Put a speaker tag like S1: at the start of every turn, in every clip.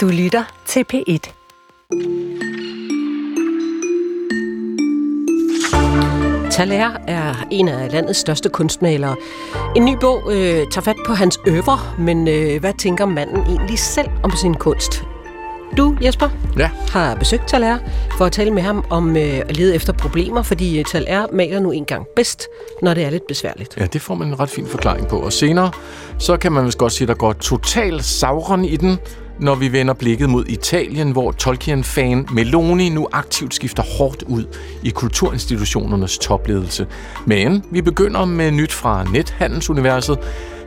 S1: Du lytter til P1. Talaire er en af landets største kunstmalere. En ny bog øh, tager fat på hans øver, men øh, hvad tænker manden egentlig selv om sin kunst? Du, Jesper,
S2: Ja.
S1: har besøgt Talaire for at tale med ham om øh, at lede efter problemer, fordi Talaire maler nu engang bedst, når det er lidt besværligt.
S2: Ja, det får man en ret fin forklaring på. Og senere, så kan man vist godt sige, at der går total Sauron i den, når vi vender blikket mod Italien, hvor Tolkien-fan Meloni nu aktivt skifter hårdt ud i kulturinstitutionernes topledelse. Men vi begynder med nyt fra nethandelsuniverset.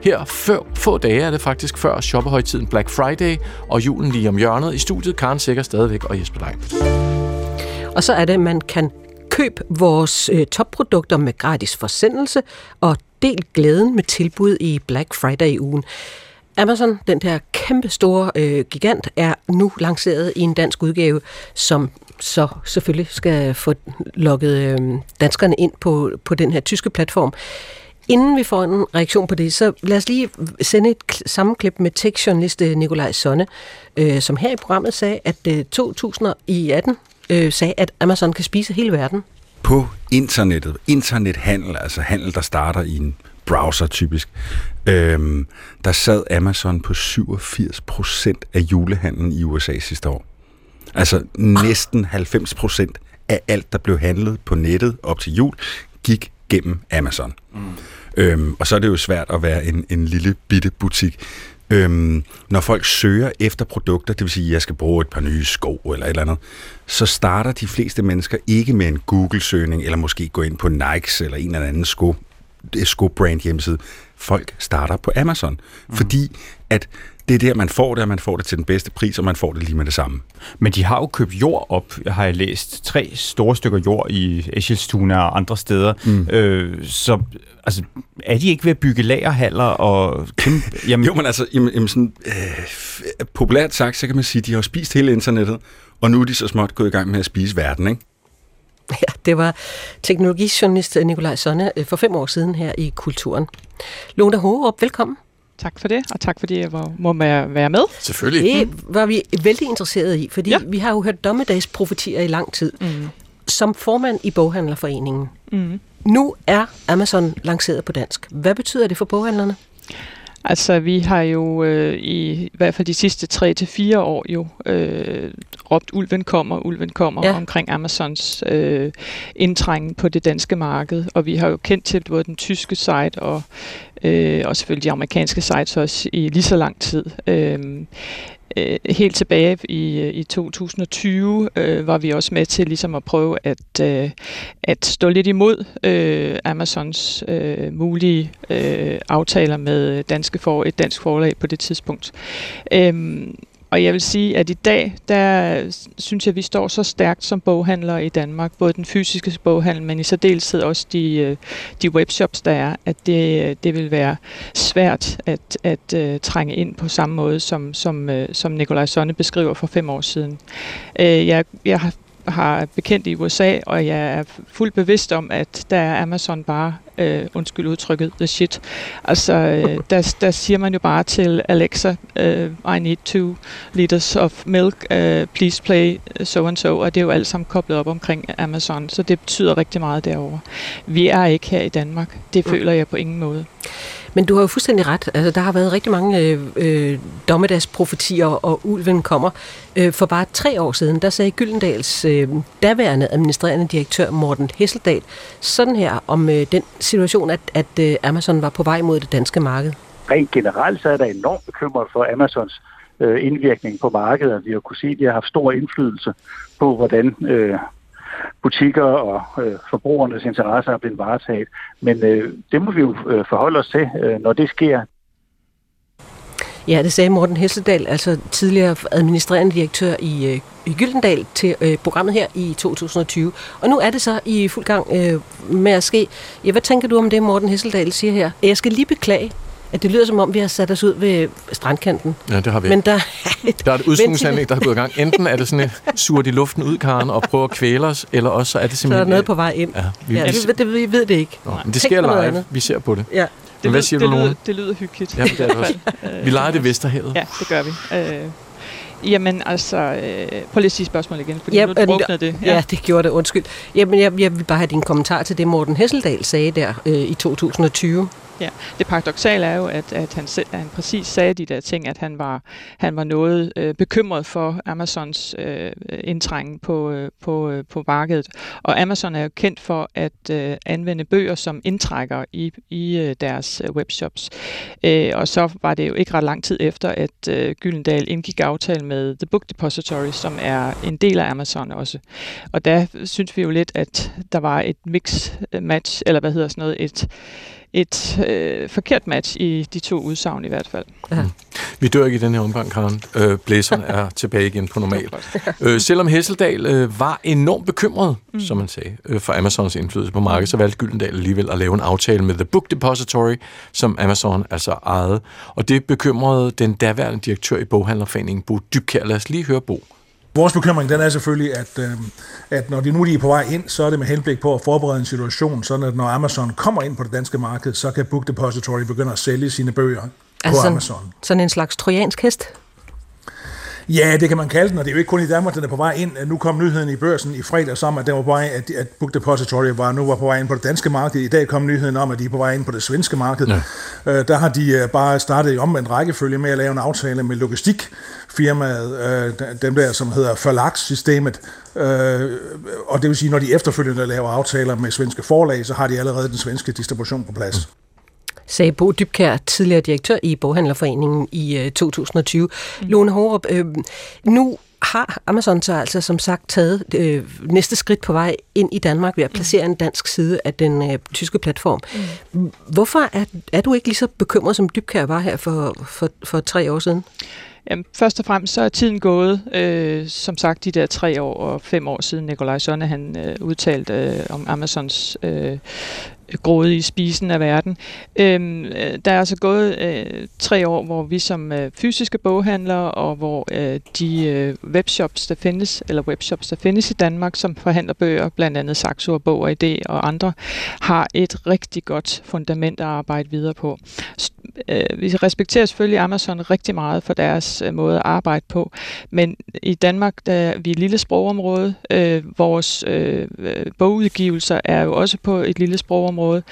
S2: Her før, få dage er det faktisk før shoppehøjtiden Black Friday og julen lige om hjørnet. I studiet Karen Sikker stadigvæk og Jesper Lein.
S1: Og så er det, at man kan købe vores øh, topprodukter med gratis forsendelse og del glæden med tilbud i Black Friday-ugen. Amazon, den der kæmpe store øh, gigant, er nu lanceret i en dansk udgave, som så selvfølgelig skal få lukket øh, danskerne ind på, på den her tyske platform. Inden vi får en reaktion på det, så lad os lige sende et sammenklip med tekstjournalist øh, Nikolaj Sonne, øh, som her i programmet sagde, at øh, 2018 øh, sagde, at Amazon kan spise hele verden.
S3: på internettet, internethandel, altså handel, der starter i en browser typisk, øhm, der sad Amazon på 87 procent af julehandlen i USA sidste år. Altså næsten 90 procent af alt, der blev handlet på nettet op til jul, gik gennem Amazon. Mm. Øhm, og så er det jo svært at være en, en lille bitte butik. Øhm, når folk søger efter produkter, det vil sige, at jeg skal bruge et par nye sko eller et eller andet, så starter de fleste mennesker ikke med en Google-søgning, eller måske gå ind på Nikes eller en eller anden sko, sko-brand hjemmeside. Folk starter på Amazon, mm. fordi at det er der, man får det, og man får det til den bedste pris, og man får det lige med det samme.
S4: Men de har jo købt jord op, har jeg læst. Tre store stykker jord i Eschelstuna og andre steder. Mm. Øh, så altså, er de ikke ved at bygge lagerhaller og kæmpe... Jamen,
S3: Jo, men altså, jamen, jamen sådan, øh, populært sagt, så kan man sige, at de har spist hele internettet, og nu er de så småt gået i gang med at spise verden, ikke?
S1: Ja, det var teknologijournalist Nikolaj Sonne øh, for fem år siden her i Kulturen. Lone Hågerup, velkommen.
S5: Tak for det, og tak fordi jeg var- må være med.
S2: Selvfølgelig.
S1: Det var vi vældig interesserede i, fordi. Ja. vi har jo hørt dommedagsprofetier i lang tid.
S5: Mm.
S1: Som formand i Boghandlerforeningen.
S5: Mm.
S1: Nu er Amazon lanceret på dansk. Hvad betyder det for boghandlerne?
S5: Altså, vi har jo øh, i, i hvert fald de sidste tre til fire år jo øh, råbt, ulven kommer, ulven kommer
S1: ja.
S5: omkring Amazons øh, indtrængen på det danske marked. Og vi har jo kendt til både den tyske site og, øh, og selvfølgelig de amerikanske sites også i lige så lang tid. Øh, øh, helt tilbage i, i 2020 øh, var vi også med til ligesom at prøve at, øh, at stå lidt imod øh, Amazons øh, mulige øh, aftaler med danske for, et dansk forlag på det tidspunkt. Øh, og jeg vil sige, at i dag, der synes jeg, at vi står så stærkt som boghandlere i Danmark, både den fysiske boghandel, men i særdeleshed også de, øh, de webshops, der er, at det, øh, det vil være svært at, at uh, trænge ind på samme måde, som, som, uh, som Nikolaj Sonne beskriver for fem år siden. Uh, jeg, jeg har har bekendt i USA, og jeg er fuldt bevidst om, at der er Amazon bare, øh, undskyld udtrykket, the shit. Altså, øh, der, der siger man jo bare til Alexa, øh, I need two liters of milk, øh, please play so and so, og det er jo alt sammen koblet op omkring Amazon, så det betyder rigtig meget derovre. Vi er ikke her i Danmark. Det føler jeg på ingen måde.
S1: Men du har jo fuldstændig ret. Altså, der har været rigtig mange øh, øh, dommedagsprofetier, og ulven kommer. Øh, for bare tre år siden, der sagde Gyldendals øh, daværende administrerende direktør Morten Hesseldal sådan her om øh, den situation, at, at øh, Amazon var på vej mod det danske marked.
S6: rent generelt så er der enormt bekymret for Amazons øh, indvirkning på markedet. Vi har kunne se, at de har haft stor indflydelse på, hvordan øh, butikker og øh, forbrugernes interesser er blevet varetaget. Men øh, det må vi jo øh, forholde os til, øh, når det sker.
S1: Ja, det sagde Morten Hesseldal, altså tidligere administrerende direktør i, øh, i Gyldendal til øh, programmet her i 2020. Og nu er det så i fuld gang øh, med at ske. Ja, hvad tænker du om det, Morten Hesseldal siger her? Jeg skal lige beklage, at det lyder som om, vi har sat os ud ved strandkanten.
S2: Ja, det har vi.
S1: Men der,
S2: Der er et udskringsanlæg, der har gået i gang. Enten er det sådan et surt i luften ud, Karen, og prøver at kvæle os, eller også så er det
S1: så er
S2: simpelthen...
S1: der noget på vej ind.
S2: Ja, vi,
S1: Ja,
S2: vi,
S1: det, det, vi ved det ikke.
S2: Nå, men det sker live.
S1: andet.
S2: Vi ser på det.
S1: Ja.
S2: Men hvad siger du,
S5: det
S2: Lone?
S5: lyder, det lyder hyggeligt.
S2: Ja, det er det også.
S5: Øh,
S2: Vi leger det Vesterhavet.
S5: Ja, det gør vi. Øh, Jamen altså, øh, prøv lige at sige spørgsmålet igen, fordi ja, nu druknede det.
S1: Ja. ja, det gjorde det, undskyld. Jamen, jeg, jeg vil bare have din kommentar til det, Morten Hesseldal sagde der øh, i 2020.
S5: Ja, det paradoxale er jo, at, at, han, selv, at han præcis sagde de der ting, at han var, han var noget øh, bekymret for Amazons øh, indtrængen på, øh, på, øh, på markedet. Og Amazon er jo kendt for at øh, anvende bøger som indtrækker i, i øh, deres øh, webshops. Øh, og så var det jo ikke ret lang tid efter, at øh, Gyldendal indgik aftale med The Book Depository, som er en del af Amazon også. Og der synes vi jo lidt, at der var et mix-match, øh, eller hvad hedder sådan noget, et et øh, forkert match i de to udsagn i hvert fald. Ja. Mm.
S2: Vi dør ikke i den her omgang, Karen. Øh, blæseren er tilbage igen på normal. øh, selvom Hesseldal øh, var enormt bekymret, mm. som man sagde, øh, for Amazons indflydelse på markedet, så valgte Gyldendal alligevel at lave en aftale med The Book Depository, som Amazon altså ejede. Og det bekymrede den daværende direktør i boghandlerforeningen, Bo Dybkær. Lad os lige høre Bo.
S7: Vores bekymring den er selvfølgelig, at, øh, at når de nu de er på vej ind, så er det med henblik på at forberede en situation, sådan at når Amazon kommer ind på det danske marked, så kan Book Depository begynde at sælge sine bøger altså på Amazon.
S1: Sådan en slags trojansk hest?
S7: Ja, det kan man kalde den, og det er jo ikke kun i Danmark, den er på vej ind. Nu kom nyheden i børsen i fredag om, at, den var på vej, at, at Book Depository var, nu var på vej ind på det danske marked. I dag kom nyheden om, at de er på vej ind på det svenske marked. Ja. Øh, der har de øh, bare startet i omvendt rækkefølge med at lave en aftale med logistikfirmaet, øh, dem der, som hedder Forlagssystemet. Øh, og det vil sige, når de efterfølgende laver aftaler med svenske forlag, så har de allerede den svenske distribution på plads.
S1: Sagde Bo Dybkær, tidligere direktør i Boghandlerforeningen i øh, 2020. Mm. Lone Horup, øh, nu har Amazon så altså som sagt taget øh, næste skridt på vej ind i Danmark ved at placere mm. en dansk side af den øh, tyske platform. Mm. Hvorfor er, er du ikke lige så bekymret, som Dybkær var her for, for, for tre år siden?
S5: Jamen, først og fremmest så er tiden gået, øh, som sagt, de der tre år og fem år siden Nikolaj Sonne, han øh, udtalte øh, om Amazons øh, gråde i spisen af verden. Øhm, øh, der er altså gået øh, tre år, hvor vi som øh, fysiske boghandlere og hvor øh, de øh, webshops, der findes, eller webshops, der findes i Danmark, som forhandler bøger, blandt andet Saxo og Bog og ID og andre, har et rigtig godt fundament at arbejde videre på. Øh, vi respekterer selvfølgelig Amazon rigtig meget for deres øh, måde at arbejde på, men i Danmark, der er vi et lille sprogområde. Øh, vores øh, øh bogudgivelser er jo også på et lille sprogområde, område.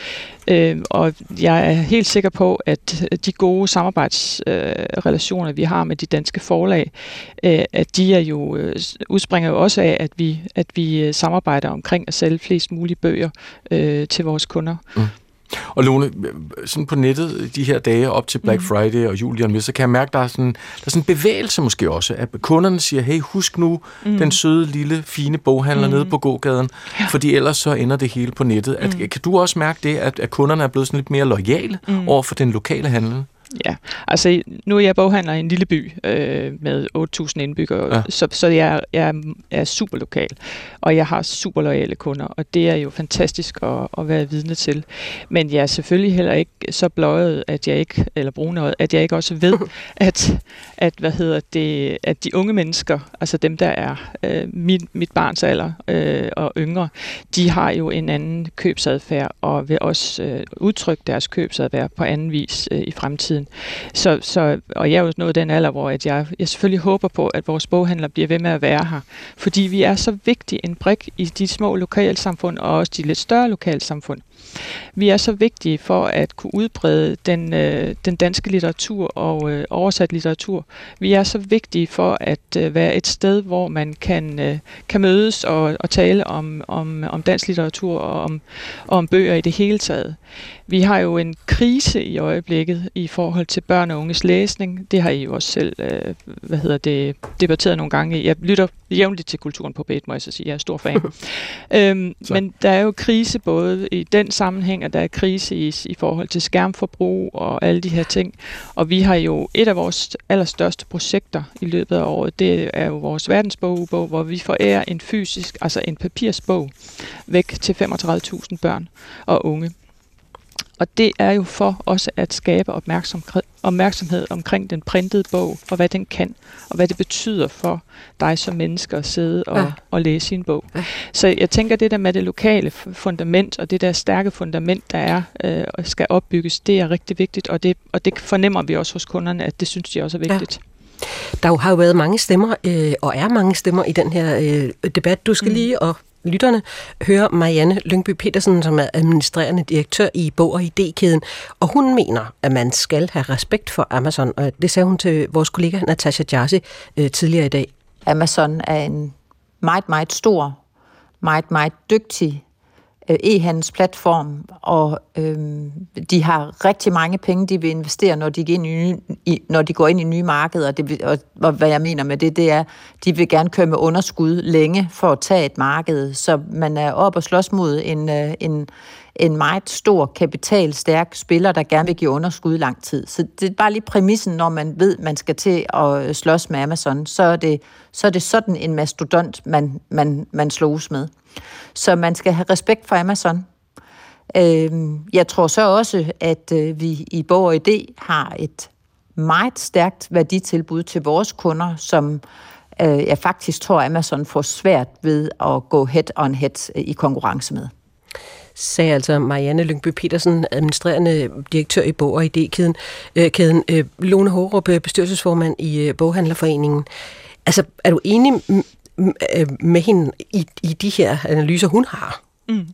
S5: Øh, og jeg er helt sikker på, at øh, de gode samarbejdsrelationer, øh, vi har med de danske forlag, øh, at de er jo øh, udspringer jo også af, at vi, at vi øh, samarbejder omkring at sælge flest mulige bøger øh, til vores kunder. Mm.
S2: Og Lone, sådan på nettet de her dage op til Black mm. Friday og jul med, så kan jeg mærke, der er sådan, der er sådan en bevægelse måske også, at kunderne siger, hey, husk nu mm. den søde, lille, fine boghandler mm. nede på gågaden, ja. fordi ellers så ender det hele på nettet. At, mm. Kan du også mærke det, at, at kunderne er blevet sådan lidt mere lojale mm. over for den lokale handel?
S5: Ja, altså nu er jeg boghandler i en lille by øh, med 8.000 indbyggere, ja. så, så jeg, jeg er super lokal, og jeg har super lojale kunder, og det er jo fantastisk at, at være vidne til. Men jeg er selvfølgelig heller ikke så bløjet, at jeg ikke, eller brunøjet, at jeg ikke også ved, at, at, hvad hedder det, at de unge mennesker, altså dem, der er øh, mit, mit barns alder øh, og yngre, de har jo en anden købsadfærd, og vil også øh, udtrykke deres købsadfærd på anden vis øh, i fremtiden tiden. Så, så, og jeg er jo nået den alder, hvor at jeg, jeg selvfølgelig håber på, at vores boghandler bliver ved med at være her. Fordi vi er så vigtig en brik i de små lokalsamfund, og også de lidt større lokalsamfund. Vi er så vigtige for at kunne udbrede den, øh, den danske litteratur og øh, oversat litteratur. Vi er så vigtige for at øh, være et sted, hvor man kan, øh, kan mødes og, og tale om, om, om dansk litteratur og om, og om bøger i det hele taget. Vi har jo en krise i øjeblikket i forhold til børn og unges læsning. Det har I jo også selv øh, hvad hedder det, debatteret nogle gange. Jeg lytter jævnligt til kulturen på B1, må jeg så sige. Jeg er stor fan. øhm, men der er jo krise både i den sammenhæng, at der er krise i, i forhold til skærmforbrug og alle de her ting. Og vi har jo et af vores allerstørste projekter i løbet af året, det er jo vores verdensbogbog, hvor vi forærer en fysisk, altså en papirsbog, væk til 35.000 børn og unge. Og det er jo for også at skabe opmærksom, opmærksomhed omkring den printede bog, og hvad den kan, og hvad det betyder for dig som menneske at sidde og, ja. og læse sin bog. Ja. Så jeg tænker, det der med det lokale fundament, og det der stærke fundament, der er øh, og skal opbygges, det er rigtig vigtigt, og det, og det fornemmer vi også hos kunderne, at det synes de også er vigtigt. Ja.
S1: Der har jo været mange stemmer, øh, og er mange stemmer i den her øh, debat. Du skal mm. lige, og lytterne, høre Marianne Lyngby Petersen, som er administrerende direktør i Bog- og ID-kæden, og hun mener, at man skal have respekt for Amazon, og det sagde hun til vores kollega Natasha Jarsi øh, tidligere i dag.
S8: Amazon er en meget, meget stor, meget, meget dygtig Øh, e-handelsplatform, og øhm, de har rigtig mange penge, de vil investere, når de, går ind i, i, når de går ind i nye markeder. Det, og, og hvad jeg mener med det, det er, de vil gerne køre med underskud længe for at tage et marked, så man er op og slås mod en, øh, en, en meget stor, kapitalstærk spiller, der gerne vil give underskud i lang tid. Så det er bare lige præmissen, når man ved, man skal til at øh, slås med Amazon, så er det, så er det sådan en mastodont, man, man, man slås med. Så man skal have respekt for Amazon. Øhm, jeg tror så også, at øh, vi i Borg og ID har et meget stærkt værditilbud til vores kunder, som øh, jeg faktisk tror, Amazon får svært ved at gå head on head i konkurrence med
S1: sagde altså Marianne Lyngby Petersen, administrerende direktør i Bog- og ID-kæden. Øh, kæden. Øh, Lone Hårup, bestyrelsesformand i Boghandlerforeningen. Altså, er du enig Øh, med hende i, i de her analyser, hun har. Mm.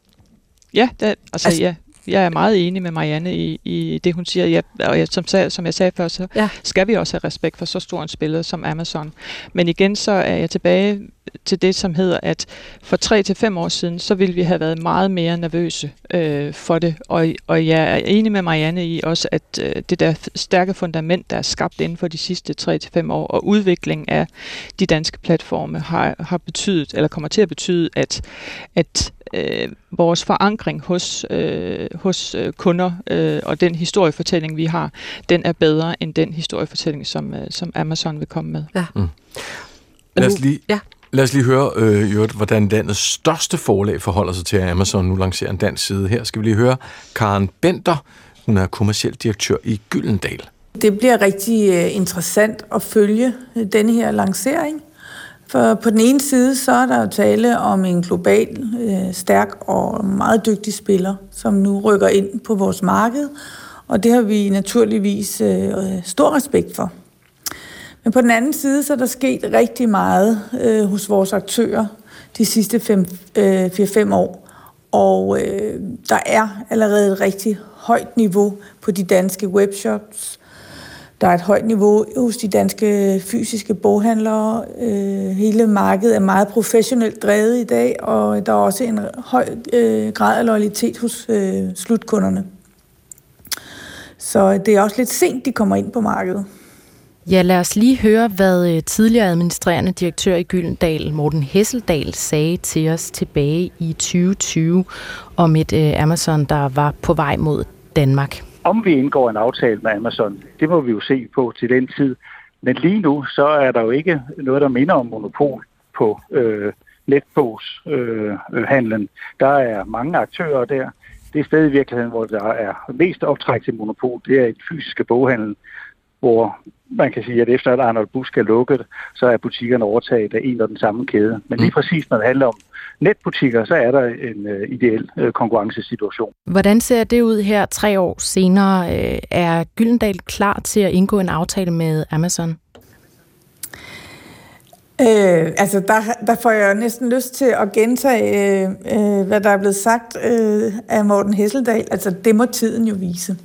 S5: Ja, det, altså, altså ja, jeg er meget enig med Marianne i, i det, hun siger. Ja, og jeg, som, som jeg sagde før, så ja. skal vi også have respekt for så stor en spiller som Amazon. Men igen, så er jeg tilbage til det, som hedder, at for tre til fem år siden, så ville vi have været meget mere nervøse øh, for det. Og, og jeg er enig med Marianne i også, at øh, det der stærke fundament, der er skabt inden for de sidste tre til fem år, og udvikling af de danske platforme, har, har betydet, eller kommer til at betyde, at, at øh, vores forankring hos, øh, hos øh, kunder øh, og den historiefortælling, vi har, den er bedre end den historiefortælling, som, øh, som Amazon vil komme med. Ja. Mm.
S2: Lad os lige, ja. Lad os lige høre, øh, Jørgen, hvordan landets største forlag forholder sig til, at Amazon nu lancerer en dansk side. Her skal vi lige høre Karen Bender. Hun er kommersiel direktør i Gyldendal.
S9: Det bliver rigtig øh, interessant at følge denne her lancering. For på den ene side, så er der jo tale om en global, øh, stærk og meget dygtig spiller, som nu rykker ind på vores marked, og det har vi naturligvis øh, stor respekt for. Men på den anden side, så er der sket rigtig meget øh, hos vores aktører de sidste 4-5 øh, år. Og øh, der er allerede et rigtig højt niveau på de danske webshops. Der er et højt niveau hos de danske fysiske boghandlere. Øh, hele markedet er meget professionelt drevet i dag, og der er også en høj øh, grad af loyalitet hos øh, slutkunderne. Så det er også lidt sent, de kommer ind på markedet.
S10: Ja, lad os lige høre, hvad tidligere administrerende direktør i Gyldendal, Morten Hesseldal, sagde til os tilbage i 2020 om et Amazon, der var på vej mod Danmark.
S6: Om vi indgår en aftale med Amazon, det må vi jo se på til den tid. Men lige nu, så er der jo ikke noget, der minder om monopol på øh, netbogshandlen. Øh, der er mange aktører der. Det er sted i virkeligheden, hvor der er mest optræk til monopol, det er den fysiske boghandel, hvor man kan sige, at efter at Arnold Busk er lukket, så er butikkerne overtaget af en og den samme kæde. Men lige mm. præcis når det handler om netbutikker, så er der en uh, ideel uh, konkurrencesituation.
S10: Hvordan ser det ud her tre år senere? Uh, er Gyldendal klar til at indgå en aftale med Amazon?
S9: Øh, altså, der, der får jeg næsten lyst til at gentage, øh, øh, hvad der er blevet sagt øh, af Morten Hesseldal. Altså, det må tiden jo vise.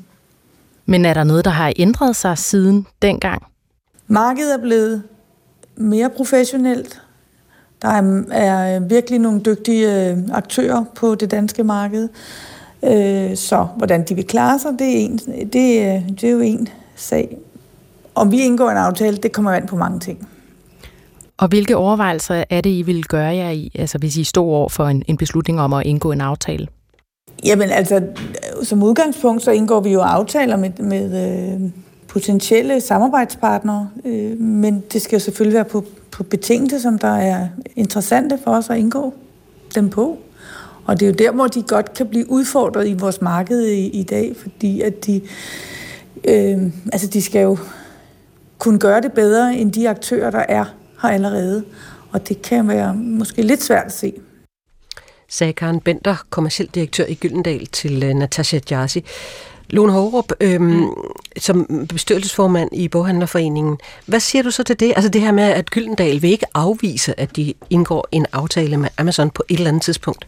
S10: Men er der noget, der har ændret sig siden dengang?
S9: Markedet er blevet mere professionelt. Der er, er virkelig nogle dygtige øh, aktører på det danske marked. Øh, så hvordan de vil klare sig, det er, en, det, øh, det er jo en sag. Om vi indgår en aftale, det kommer an på mange ting.
S10: Og hvilke overvejelser er det, I vil gøre jer i, altså hvis I står over for en, en beslutning om at indgå en aftale?
S9: Jamen altså, som udgangspunkt så indgår vi jo aftaler med, med øh, potentielle samarbejdspartnere, øh, men det skal jo selvfølgelig være på, på betingelser, som der er interessante for os at indgå dem på. Og det er jo der, hvor de godt kan blive udfordret i vores marked i, i dag, fordi at de, øh, altså de skal jo kunne gøre det bedre end de aktører, der er her allerede. Og det kan være måske lidt svært at se
S1: sagde Karen Bender, kommersiel direktør i Gyldendal, til øh, Natasha Jarsi. Lone Hårup, øhm, som bestyrelsesformand i Boghandlerforeningen, hvad siger du så til det? Altså det her med, at Gyldendal vil ikke afvise, at de indgår en aftale med Amazon på et eller andet tidspunkt?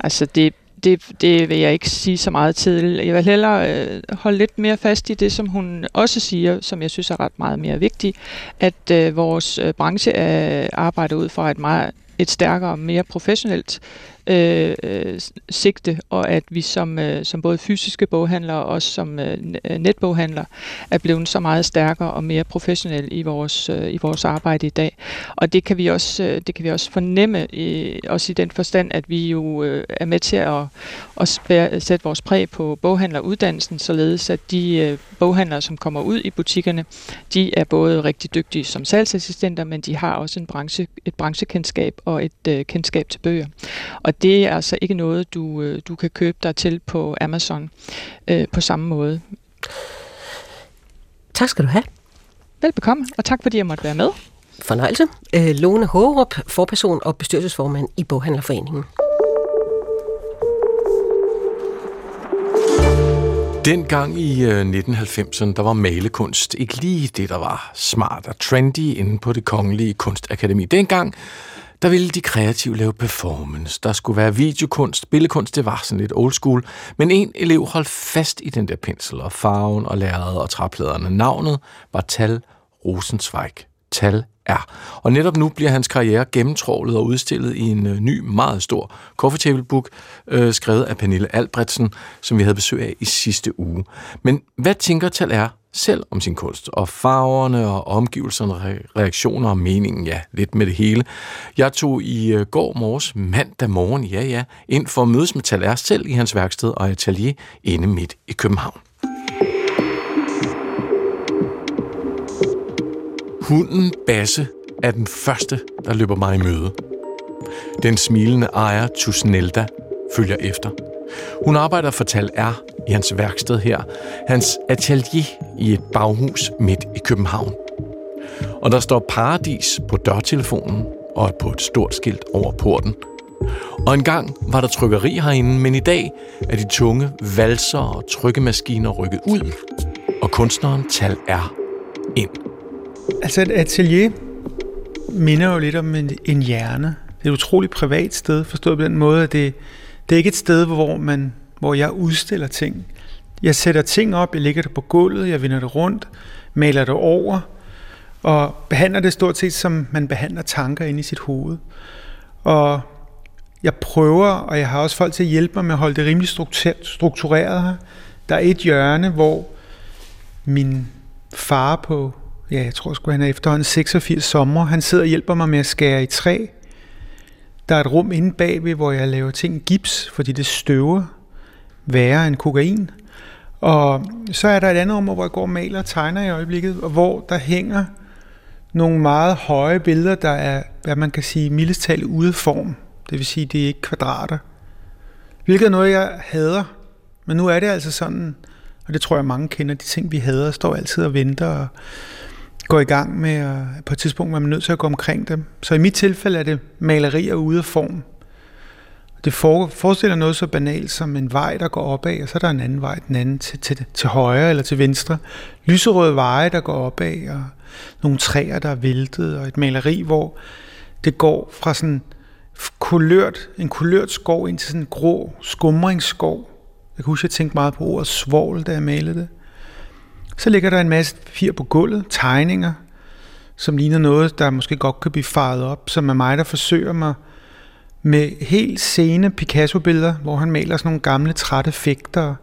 S5: Altså det, det, det vil jeg ikke sige så meget til. Jeg vil hellere øh, holde lidt mere fast i det, som hun også siger, som jeg synes er ret meget mere vigtigt, at øh, vores øh, branche øh, arbejder ud fra et meget et stærkere, og mere professionelt øh, øh, sigte, og at vi som, øh, som både fysiske boghandlere og også som øh, øh, netboghandlere er blevet så meget stærkere og mere professionelle i vores, øh, i vores arbejde i dag. Og det kan vi også, øh, det kan vi også fornemme, øh, også i den forstand, at vi jo øh, er med til at, at spære, sætte vores præg på boghandleruddannelsen, således at de øh, boghandlere, som kommer ud i butikkerne, de er både rigtig dygtige som salgsassistenter, men de har også en branche, et branchekendskab og et øh, kendskab til bøger. Og og det er altså ikke noget, du, øh, du kan købe dig til på Amazon øh, på samme måde.
S1: Tak skal du have.
S5: Velbekomme, og tak fordi jeg måtte være med.
S1: Fornøjelse. Øh, Lone Hårup, forperson og bestyrelsesformand i Boghandlerforeningen.
S2: Dengang i 1990'erne, der var malekunst ikke lige det, der var smart og trendy inde på det kongelige kunstakademi. Dengang der ville de kreative lave performance. Der skulle være videokunst, billedkunst, det var sådan lidt old school. Men en elev holdt fast i den der pensel, og farven og lærredet og træpladerne. Navnet var Tal Rosenzweig. Tal er. Og netop nu bliver hans karriere gennemtrålet og udstillet i en øh, ny, meget stor coffee table book, øh, skrevet af Pernille Albrechtsen, som vi havde besøg af i sidste uge. Men hvad tænker Tal er selv om sin kunst, og farverne og omgivelserne, reaktioner og meningen, ja, lidt med det hele. Jeg tog i øh, går morges, mandag morgen, ja ja, ind for at mødes med Taler selv i hans værksted og atelier inde midt i København. Hunden Basse er den første, der løber mig i møde. Den smilende ejer Tusnelda følger efter – hun arbejder for Tal R i hans værksted her, hans atelier i et baghus midt i København. Og der står paradis på dørtelefonen og på et stort skilt over porten. Og engang var der trykkeri herinde, men i dag er de tunge valser og trykkemaskiner rykket ud, og kunstneren Tal R ind.
S11: Altså et atelier minder jo lidt om en, en hjerne. Det er et utroligt privat sted, forstået på den måde, at det, det er ikke et sted, hvor, man, hvor jeg udstiller ting. Jeg sætter ting op, jeg lægger det på gulvet, jeg vender det rundt, maler det over, og behandler det stort set, som man behandler tanker inde i sit hoved. Og jeg prøver, og jeg har også folk til at hjælpe mig med at holde det rimelig struktureret her. Der er et hjørne, hvor min far på, ja, jeg tror sgu, han er efterhånden 86 sommer, han sidder og hjælper mig med at skære i træ, der er et rum inde bagved, hvor jeg laver ting gips, fordi det støver værre end kokain. Og så er der et andet rum, hvor jeg går og maler og tegner i øjeblikket, og hvor der hænger nogle meget høje billeder, der er, hvad man kan sige, mildest talt ude af form. Det vil sige, det er ikke kvadrater. Hvilket er noget, jeg hader. Men nu er det altså sådan, og det tror jeg mange kender, de ting, vi hader, står altid og venter og går i gang med, at på et tidspunkt man er nødt til at gå omkring dem. Så i mit tilfælde er det malerier ude af form. Det forestiller noget så banalt som en vej, der går opad, og så er der en anden vej, den anden til, til, til højre eller til venstre. Lyserøde veje, der går opad, og nogle træer, der er væltet, og et maleri, hvor det går fra sådan kulørt, en kulørt skov ind til sådan en grå skumringsskov. Jeg kan huske, at jeg tænkte meget på ordet svovl, da jeg malede det. Så ligger der en masse papir på gulvet, tegninger, som ligner noget, der måske godt kan blive faret op, som er mig, der forsøger mig med helt sene Picasso-billeder, hvor han maler sådan nogle gamle, trætte fægter,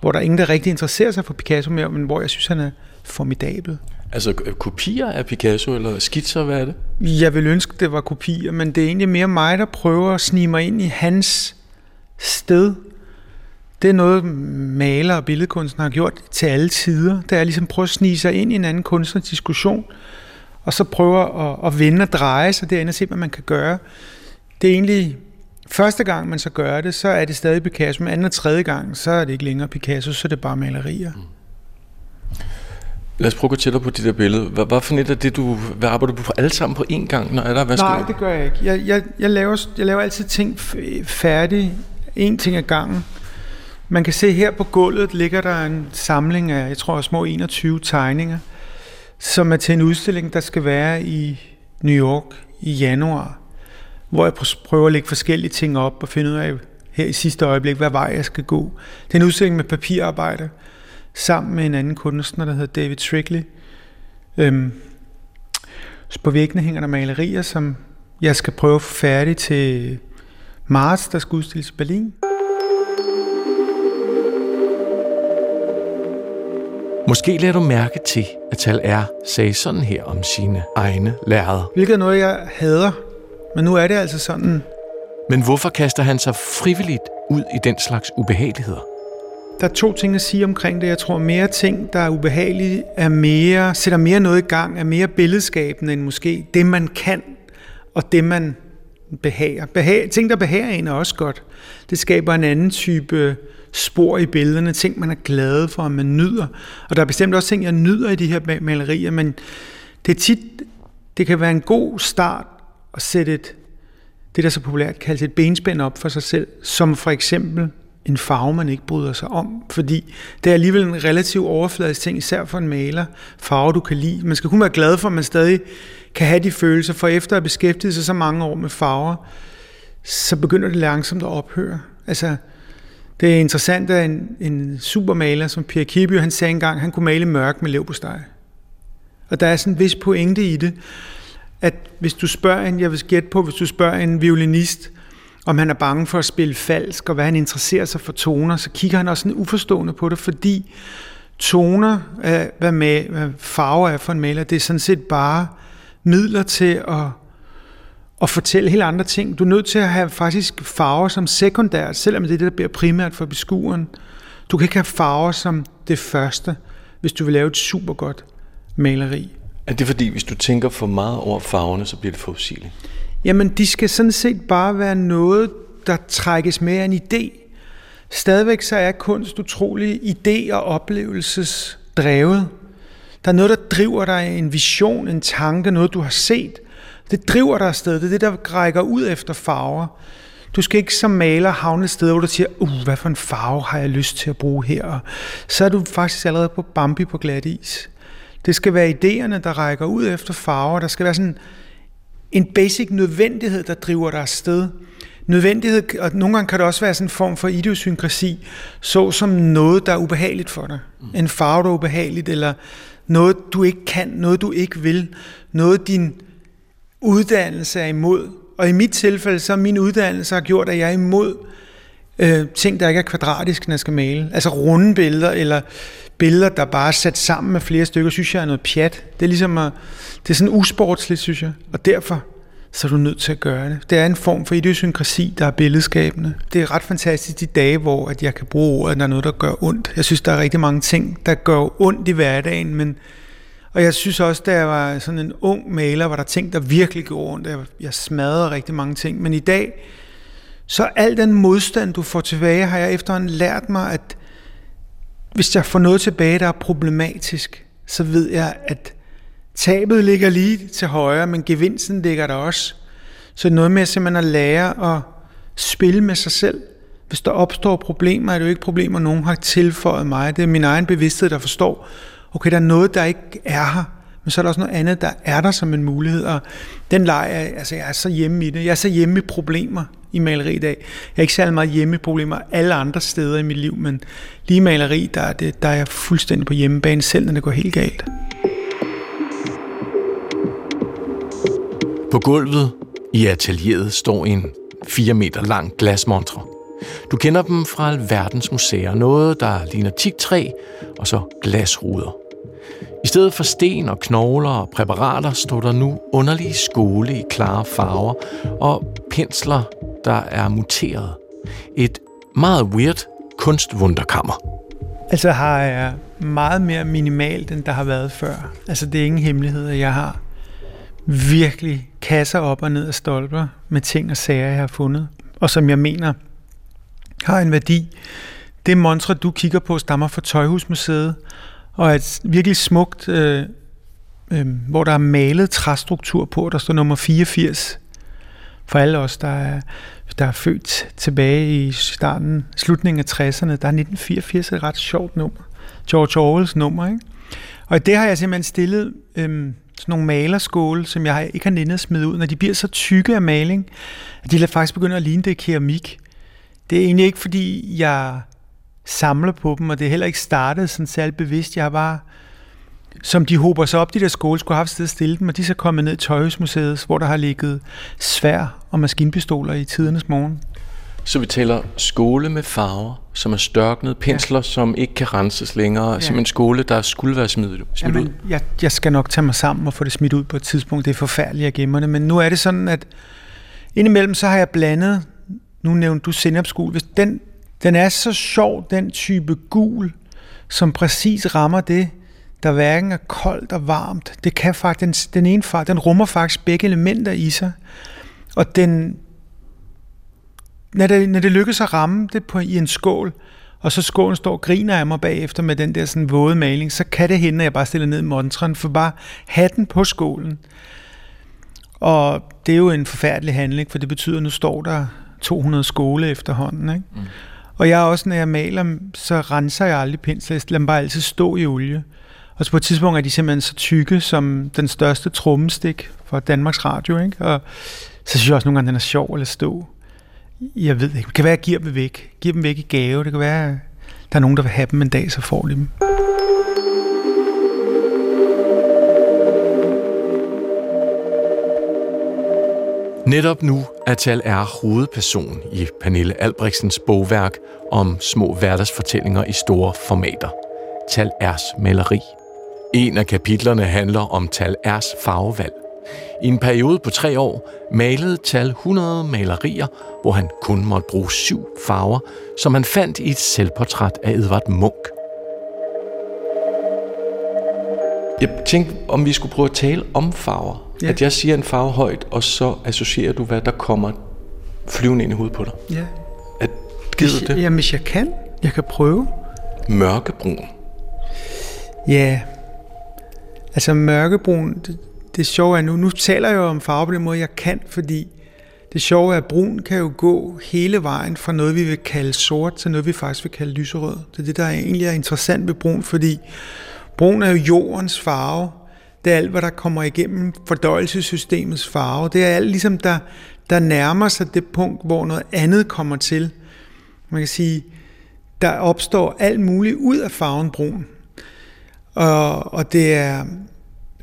S11: hvor der er ingen, der rigtig interesserer sig for Picasso mere, men hvor jeg synes, han er formidabel.
S2: Altså kopier af Picasso, eller skitser, hvad er det?
S11: Jeg vil ønske, det var kopier, men det er egentlig mere mig, der prøver at snige mig ind i hans sted, det er noget, maler og billedkunstner har gjort til alle tider. Det er ligesom prøve at snige sig ind i en anden kunstnerdiskussion, og så prøve at, at vende og dreje sig derinde og se, hvad man kan gøre. Det er egentlig første gang, man så gør det, så er det stadig Picasso, men anden og tredje gang, så er det ikke længere Picasso, så er det bare malerier. Mm.
S2: Lad os prøve at gå på det der billede. Hvad, hvad for net af det, du hvad arbejder du på alle sammen på én gang? Når er der, hvad
S11: Nej, det gør jeg ikke. Jeg, jeg, jeg, laver, jeg laver altid ting færdig, en ting ad gangen. Man kan se her på gulvet ligger der en samling af, jeg tror, små 21 tegninger, som er til en udstilling, der skal være i New York i januar, hvor jeg prøver at lægge forskellige ting op og finde ud af her i sidste øjeblik, hvad vej jeg skal gå. Det er en udstilling med papirarbejde, sammen med en anden kunstner, der hedder David Trickley. Øhm, så på væggene hænger der malerier, som jeg skal prøve at få færdig til marts, der skal udstilles i Berlin.
S2: Måske lader du mærke til, at Tal R sagde sådan her om sine egne lærere.
S11: Hvilket er noget, jeg hader. Men nu er det altså sådan.
S2: Men hvorfor kaster han sig frivilligt ud i den slags ubehageligheder?
S11: Der er to ting at sige omkring det. Jeg tror, mere ting, der er ubehagelige, er mere, sætter mere noget i gang, er mere billedskabende end måske det, man kan, og det, man behager. Behag, ting, der behager en, er også godt. Det skaber en anden type spor i billederne, ting, man er glad for, og man nyder. Og der er bestemt også ting, jeg nyder i de her malerier, men det er tit, det kan være en god start at sætte et, det, der så populært kaldes et benspænd op for sig selv, som for eksempel en farve, man ikke bryder sig om, fordi det er alligevel en relativ overfladisk ting, især for en maler, farve du kan lide. Man skal kun være glad for, at man stadig kan have de følelser, for efter at have beskæftiget sig så mange år med farver, så begynder det langsomt at ophøre. Altså, det er interessant, at en, en supermaler som Pierre Kiby, han sagde engang, at han kunne male mørk med leverpostej. Og der er sådan en vis pointe i det, at hvis du spørger en, jeg vil gætte på, hvis du spørger en violinist, om han er bange for at spille falsk, og hvad han interesserer sig for toner, så kigger han også sådan uforstående på det, fordi toner, hvad, med, hvad farver er for en maler, det er sådan set bare midler til at, at fortælle helt andre ting. Du er nødt til at have faktisk farver som sekundært, selvom det er det, der bliver primært for beskueren. Du kan ikke have farver som det første, hvis du vil lave et super godt maleri.
S12: Er det fordi, hvis du tænker for meget over farverne, så bliver det forudsigeligt?
S11: Jamen, de skal sådan set bare være noget, der trækkes med af en idé. Stadigvæk så er kunst utrolig idé- og oplevelsesdrevet. Der er noget, der driver dig, en vision, en tanke, noget du har set. Det driver dig afsted. Det er det, der rækker ud efter farver. Du skal ikke som maler havne et sted, hvor du siger, uh, hvad for en farve har jeg lyst til at bruge her? Så er du faktisk allerede på Bambi på glat is. Det skal være idéerne, der rækker ud efter farver. Der skal være sådan en basic nødvendighed, der driver dig afsted. Nødvendighed, og nogle gange kan det også være sådan en form for idiosynkrasi, så som noget, der er ubehageligt for dig. Mm. En farve, der er ubehageligt, eller noget, du ikke kan, noget, du ikke vil, noget, din uddannelse er imod. Og i mit tilfælde, så min uddannelse har gjort, at jeg er imod øh, ting, der ikke er kvadratiske, når jeg skal male. Altså runde billeder, eller billeder, der bare er sat sammen med flere stykker, synes jeg er noget pjat. Det er ligesom at, det er sådan usportsligt, synes jeg. Og derfor så er du nødt til at gøre det. Det er en form for idiosynkrasi, der er billedskabende. Det er ret fantastisk de dage, hvor at jeg kan bruge ordet, at der er noget, der gør ondt. Jeg synes, der er rigtig mange ting, der gør ondt i hverdagen, men og jeg synes også, da jeg var sådan en ung maler, var der ting, der virkelig gjorde ondt. Jeg, jeg smadrede rigtig mange ting. Men i dag, så al den modstand, du får tilbage, har jeg efterhånden lært mig, at hvis jeg får noget tilbage, der er problematisk, så ved jeg, at tabet ligger lige til højre, men gevinsten ligger der også. Så noget med simpelthen at lære at spille med sig selv. Hvis der opstår problemer, er det jo ikke problemer, nogen har tilføjet mig. Det er min egen bevidsthed, der forstår, okay, der er noget, der ikke er her, men så er der også noget andet, der er der som en mulighed, og den leger, altså jeg er så hjemme i det. Jeg er så hjemme i problemer i maleri i dag. Jeg er ikke særlig meget hjemme i problemer alle andre steder i mit liv, men lige i maleri, der er, det, der er jeg fuldstændig på hjemmebane, selv når det går helt galt.
S2: På gulvet i atelieret står en 4 meter lang glasmontre. Du kender dem fra alverdens museer. Noget, der ligner tigtræ, og så glasruder. I stedet for sten og knogler og præparater står der nu underlige skole i klare farver og pensler, der er muteret. Et meget weird kunstvunderkammer.
S11: Altså har jeg meget mere minimalt, end der har været før. Altså det er ingen hemmelighed, at jeg har virkelig kasser op og ned af stolper med ting og sager, jeg har fundet, og som jeg mener har en værdi. Det montre, du kigger på, stammer fra Tøjhusmuseet, og et virkelig smukt, øh, øh, hvor der er malet træstruktur på, der står nummer 84. for alle os, der er, der er født tilbage i starten, slutningen af 60'erne, der er 1984 et ret sjovt nummer. George Orwells nummer, ikke? Og det har jeg simpelthen stillet øhm, sådan nogle malerskåle, som jeg ikke har nændet at smide ud. Når de bliver så tykke af maling, at de faktisk begynder at ligne det keramik. Det er egentlig ikke, fordi jeg samler på dem, og det er heller ikke startet sådan særlig bevidst. Jeg har bare, som de hober sig op, de der skåle, skulle have haft sted at stille dem, og de er så kommet ned i Tøjhusmuseet, hvor der har ligget svær og maskinpistoler i tidernes morgen.
S12: Så vi taler skåle med farver, som er størknet, pensler, ja. som ikke kan renses længere, ja. som en skåle, der skulle være smidt, smidt Jamen, ud.
S11: Jeg, jeg skal nok tage mig sammen og få det smidt ud på et tidspunkt. Det er forfærdeligt at gemme det, men nu er det sådan, at indimellem så har jeg blandet, nu nævnte du sennepsgul, hvis den, den er så sjov, den type gul, som præcis rammer det, der hverken er koldt og varmt. Det kan faktisk, den, den ene far, den rummer faktisk begge elementer i sig. Og den, når det, når det lykkes at ramme det på, i en skål, og så skålen står og griner af mig bagefter med den der sådan våde maling, så kan det hende, at jeg bare stiller ned i montren, for bare hatten på skålen. Og det er jo en forfærdelig handling, for det betyder, at nu står der 200 skole efterhånden. Ikke? Mm. Og jeg også, når jeg maler, så renser jeg aldrig pensler. Jeg lader dem bare altid stå i olie. Og så på et tidspunkt er de simpelthen så tykke som den største trommestik for Danmarks Radio. Ikke? Og så synes jeg også nogle gange, den er sjov at lade stå. Jeg ved ikke. Det kan være, at jeg giver dem væk. Giver dem væk i gave. Det kan være, at der er nogen, der vil have dem en dag, så får de dem.
S2: Netop nu er Tal R hovedperson i Pernille Albrechtsens bogværk om små hverdagsfortællinger i store formater. Tal R's maleri. En af kapitlerne handler om Tal R's farvevalg. I en periode på tre år malede Tal 100 malerier, hvor han kun måtte bruge syv farver, som han fandt i et selvportræt af Edvard Munch.
S12: Jeg tænkte, om vi skulle prøve at tale om farver. Ja. At jeg siger en farve højt, og så associerer du, hvad der kommer flyvende ind i hovedet på dig.
S11: Ja.
S12: At, gider
S11: hvis,
S12: det?
S11: Jamen, hvis jeg kan. Jeg kan prøve.
S12: Mørkebrun.
S11: Ja. Altså mørkebrun, det, det sjove er nu, nu taler jeg jo om farve på den måde, jeg kan, fordi det sjove er, at brun kan jo gå hele vejen fra noget, vi vil kalde sort, til noget, vi faktisk vil kalde lyserød. Det er det, der egentlig er interessant ved brun, fordi brun er jo jordens farve. Det er alt, hvad der kommer igennem fordøjelsessystemets farve. Det er alt, ligesom der, der nærmer sig det punkt, hvor noget andet kommer til. Man kan sige, der opstår alt muligt ud af farven brun. Og, og det er,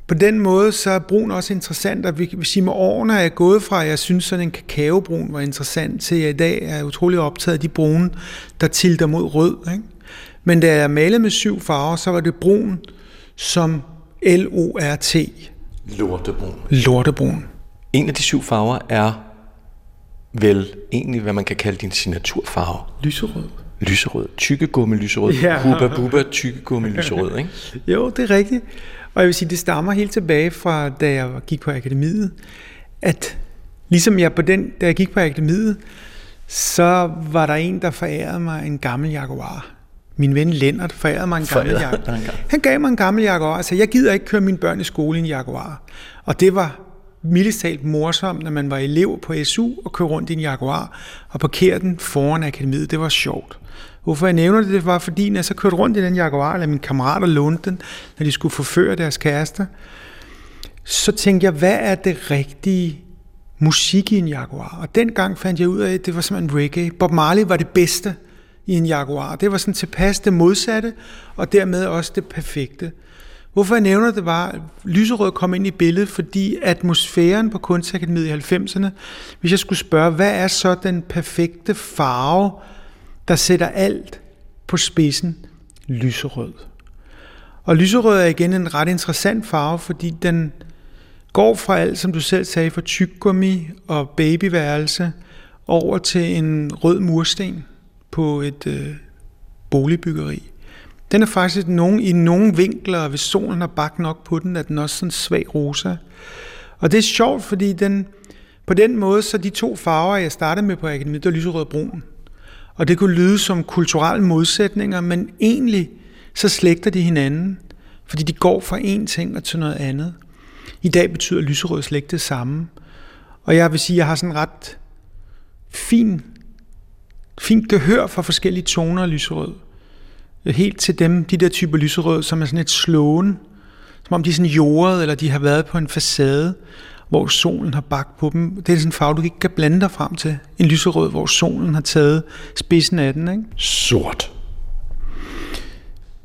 S11: på den måde så er brun også interessant, og vi kan sige med årene er jeg gået fra, at jeg synes sådan en kakaobrun var interessant, til jeg i dag er utrolig optaget af de brune, der tilter mod rød. Ikke? Men da jeg malede med syv farver, så var det brun som L-O-R-T.
S12: Lortebrun.
S11: Lortebrun.
S12: En af de syv farver er vel egentlig, hvad man kan kalde din signaturfarve.
S11: Lyserød.
S12: Lyserød. Tykkegummi lyserød. Ja. Hubba bubba tykkegummi lyserød, ikke?
S11: jo, det er rigtigt. Og jeg vil sige, det stammer helt tilbage fra, da jeg gik på akademiet, at ligesom jeg på den, da jeg gik på akademiet, så var der en, der forærede mig en gammel Jaguar. Min ven Lennart forærede mig en gammel Jaguar. Han gav mig en gammel Jaguar, så jeg gider ikke køre mine børn i skole i en Jaguar. Og det var mildest talt morsomt, når man var elev på SU og kørte rundt i en Jaguar og parkerede den foran akademiet. Det var sjovt. Hvorfor jeg nævner det, det var fordi, når jeg så kørte rundt i den Jaguar, eller mine kammerater lånte den, når de skulle forføre deres kærester, så tænkte jeg, hvad er det rigtige musik i en Jaguar? Og dengang fandt jeg ud af, at det var simpelthen reggae. Bob Marley var det bedste i en Jaguar. Det var sådan tilpas det modsatte, og dermed også det perfekte. Hvorfor jeg nævner det var, at lyserød kom ind i billedet, fordi atmosfæren på Kunstakademiet i 90'erne, hvis jeg skulle spørge, hvad er så den perfekte farve, der sætter alt på spidsen, lyserød. Og lyserød er igen en ret interessant farve, fordi den går fra alt, som du selv sagde, fra tyggegummi og babyværelse over til en rød mursten på et øh, boligbyggeri. Den er faktisk nogen, i nogle vinkler, hvis solen har bagt nok på den, er den også sådan svag rosa. Og det er sjovt, fordi den, på den måde, så de to farver, jeg startede med på akademiet, der er lyserød og brun. Og det kunne lyde som kulturelle modsætninger, men egentlig så slægter de hinanden, fordi de går fra en ting og til noget andet. I dag betyder lyserød slægt det samme. Og jeg vil sige, at jeg har sådan ret fin, fint gehør for forskellige toner af lyserød. Helt til dem, de der typer lyserød, som er sådan et slåen, som om de er sådan jordet, eller de har været på en facade, hvor solen har bagt på dem. Det er sådan en farve, du ikke kan blande dig frem til. En lyserød, hvor solen har taget spidsen af den. Ikke?
S12: Sort.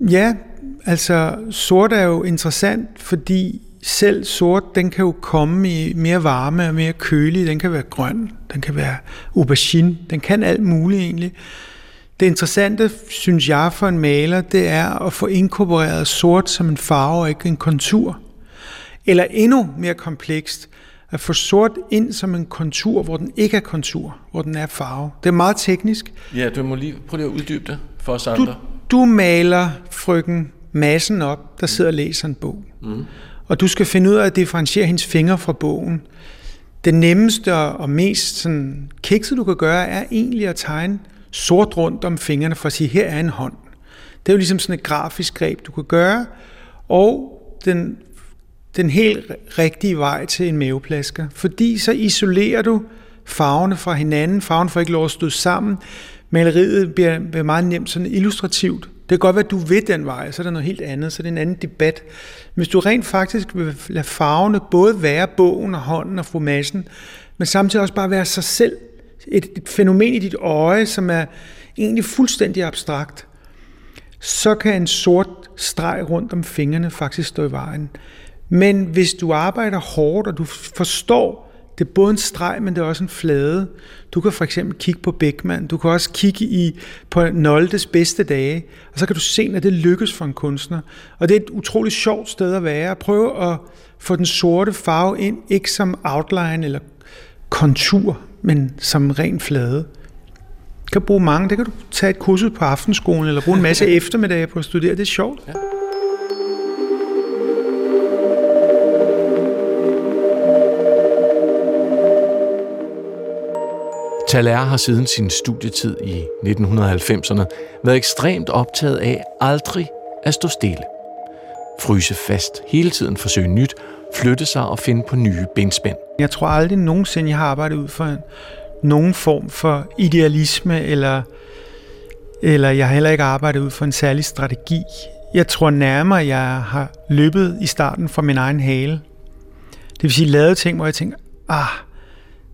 S11: Ja, altså sort er jo interessant, fordi selv sort, den kan jo komme i mere varme og mere kølig. Den kan være grøn, den kan være aubergine, den kan alt muligt egentlig. Det interessante, synes jeg, for en maler, det er at få inkorporeret sort som en farve og ikke en kontur. Eller endnu mere komplekst, at få sort ind som en kontur, hvor den ikke er kontur, hvor den er farve. Det er meget teknisk.
S12: Ja, du må lige prøve at uddybe det for os andre.
S11: Du, du maler frøken massen op, der sidder og læser en bog. Mm. Og du skal finde ud af at differentiere hendes fingre fra bogen. Det nemmeste og mest sådan, kikset, du kan gøre, er egentlig at tegne sort rundt om fingrene for at sige, her er en hånd. Det er jo ligesom sådan et grafisk greb, du kan gøre. Og den, den helt rigtige vej til en maveplasker. Fordi så isolerer du farverne fra hinanden. Farven får ikke lov at stå sammen. Maleriet bliver, bliver meget nemt sådan illustrativt. Det kan godt være, at du ved den vej, så er der noget helt andet, så er det en anden debat. Hvis du rent faktisk vil lade farverne både være bogen og hånden og fromagen, men samtidig også bare være sig selv, et, et fænomen i dit øje, som er egentlig fuldstændig abstrakt, så kan en sort streg rundt om fingrene faktisk stå i vejen. Men hvis du arbejder hårdt, og du forstår, det er både en streg, men det er også en flade. Du kan for eksempel kigge på Beckmann, du kan også kigge i på Noldes bedste dage, og så kan du se, at det lykkes for en kunstner. Og det er et utroligt sjovt sted at være. Prøv at få den sorte farve ind, ikke som outline eller kontur, men som ren flade. Du kan bruge mange. Det kan du tage et kursus på aftenskolen, eller bruge en masse eftermiddage på at studere. Det er sjovt. Ja.
S2: Thaler har siden sin studietid i 1990'erne været ekstremt optaget af aldrig at stå stille. Fryse fast, hele tiden forsøge nyt, flytte sig og finde på nye benspænd.
S11: Jeg tror aldrig nogensinde, jeg har arbejdet ud for en, nogen form for idealisme, eller, eller jeg har heller ikke arbejdet ud for en særlig strategi. Jeg tror nærmere, jeg har løbet i starten fra min egen hale. Det vil sige, lavet ting, hvor jeg tænker, ah,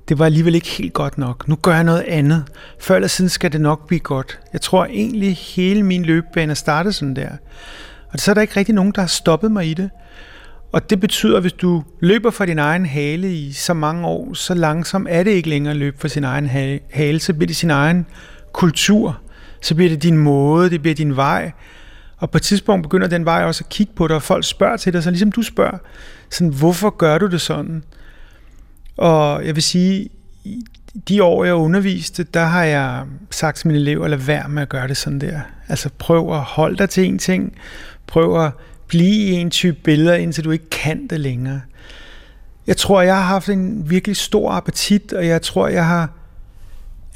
S11: det var alligevel ikke helt godt nok. Nu gør jeg noget andet. Før eller siden skal det nok blive godt. Jeg tror egentlig, hele min løbebane er startet sådan der. Og så er der ikke rigtig nogen, der har stoppet mig i det. Og det betyder, at hvis du løber for din egen hale i så mange år, så langsomt er det ikke længere at løbe for sin egen hale. Så bliver det sin egen kultur. Så bliver det din måde, det bliver din vej. Og på et tidspunkt begynder den vej også at kigge på dig, og folk spørger til dig, så ligesom du spørger, sådan, hvorfor gør du det sådan? Og jeg vil sige, de år, jeg underviste, der har jeg sagt til mine elever, lad være med at gøre det sådan der. Altså prøv at holde dig til en ting. Prøv at blive i en type billeder, indtil du ikke kan det længere. Jeg tror, jeg har haft en virkelig stor appetit, og jeg tror, jeg har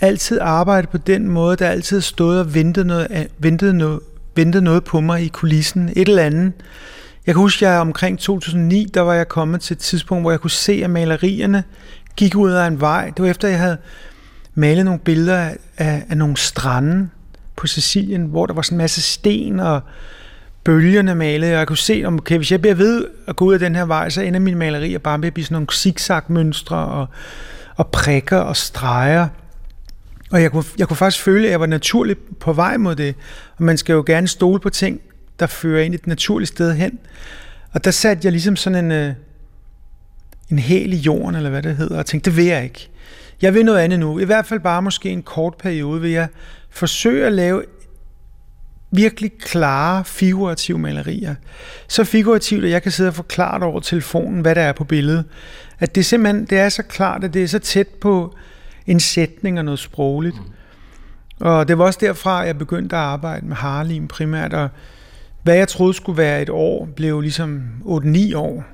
S11: altid arbejdet på den måde, der altid stod stået og ventet noget, ventet noget, ventet noget på mig i kulissen. Et eller andet. Jeg kan huske, at jeg omkring 2009, der var jeg kommet til et tidspunkt, hvor jeg kunne se, at malerierne gik ud af en vej. Det var efter, jeg havde malet nogle billeder af, af, nogle strande på Sicilien, hvor der var sådan en masse sten og bølgerne malede, og jeg kunne se, om okay, hvis jeg bliver ved at gå ud af den her vej, så ender mine malerier bare med at blive sådan nogle zigzag-mønstre og, og prikker og streger. Og jeg kunne, jeg kunne faktisk føle, at jeg var naturligt på vej mod det. Og man skal jo gerne stole på ting, der fører ind et naturligt sted hen. Og der satte jeg ligesom sådan en, øh, en hæl i jorden, eller hvad det hedder, og tænkte, det vil jeg ikke. Jeg vil noget andet nu. I hvert fald bare måske en kort periode vil jeg forsøge at lave virkelig klare, figurative malerier. Så figurativt, at jeg kan sidde og forklare over telefonen, hvad der er på billedet. At det simpelthen det er så klart, at det er så tæt på en sætning og noget sprogligt. Og det var også derfra, jeg begyndte at arbejde med Harlim primært, og hvad jeg troede skulle være et år, blev ligesom 8-9 år.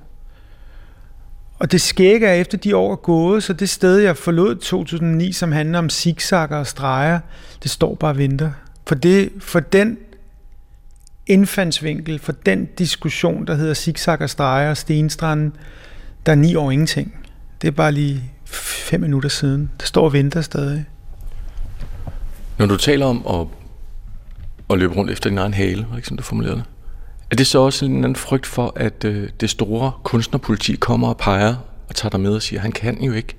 S11: Og det skægge er efter de år er gået, så det sted, jeg forlod 2009, som handler om zigzagger og streger, det står bare og venter. For, det, for den indfandsvinkel, for den diskussion, der hedder zigzag og streger og stenstranden, der er ni år ingenting. Det er bare lige fem minutter siden. Der står og venter stadig.
S12: Når du taler om at, at løbe rundt efter din egen hale, var ikke sådan, du formulerede det? Er det så også en anden frygt for, at øh, det store kunstnerpoliti kommer og peger og tager dig med og siger, han kan jo ikke?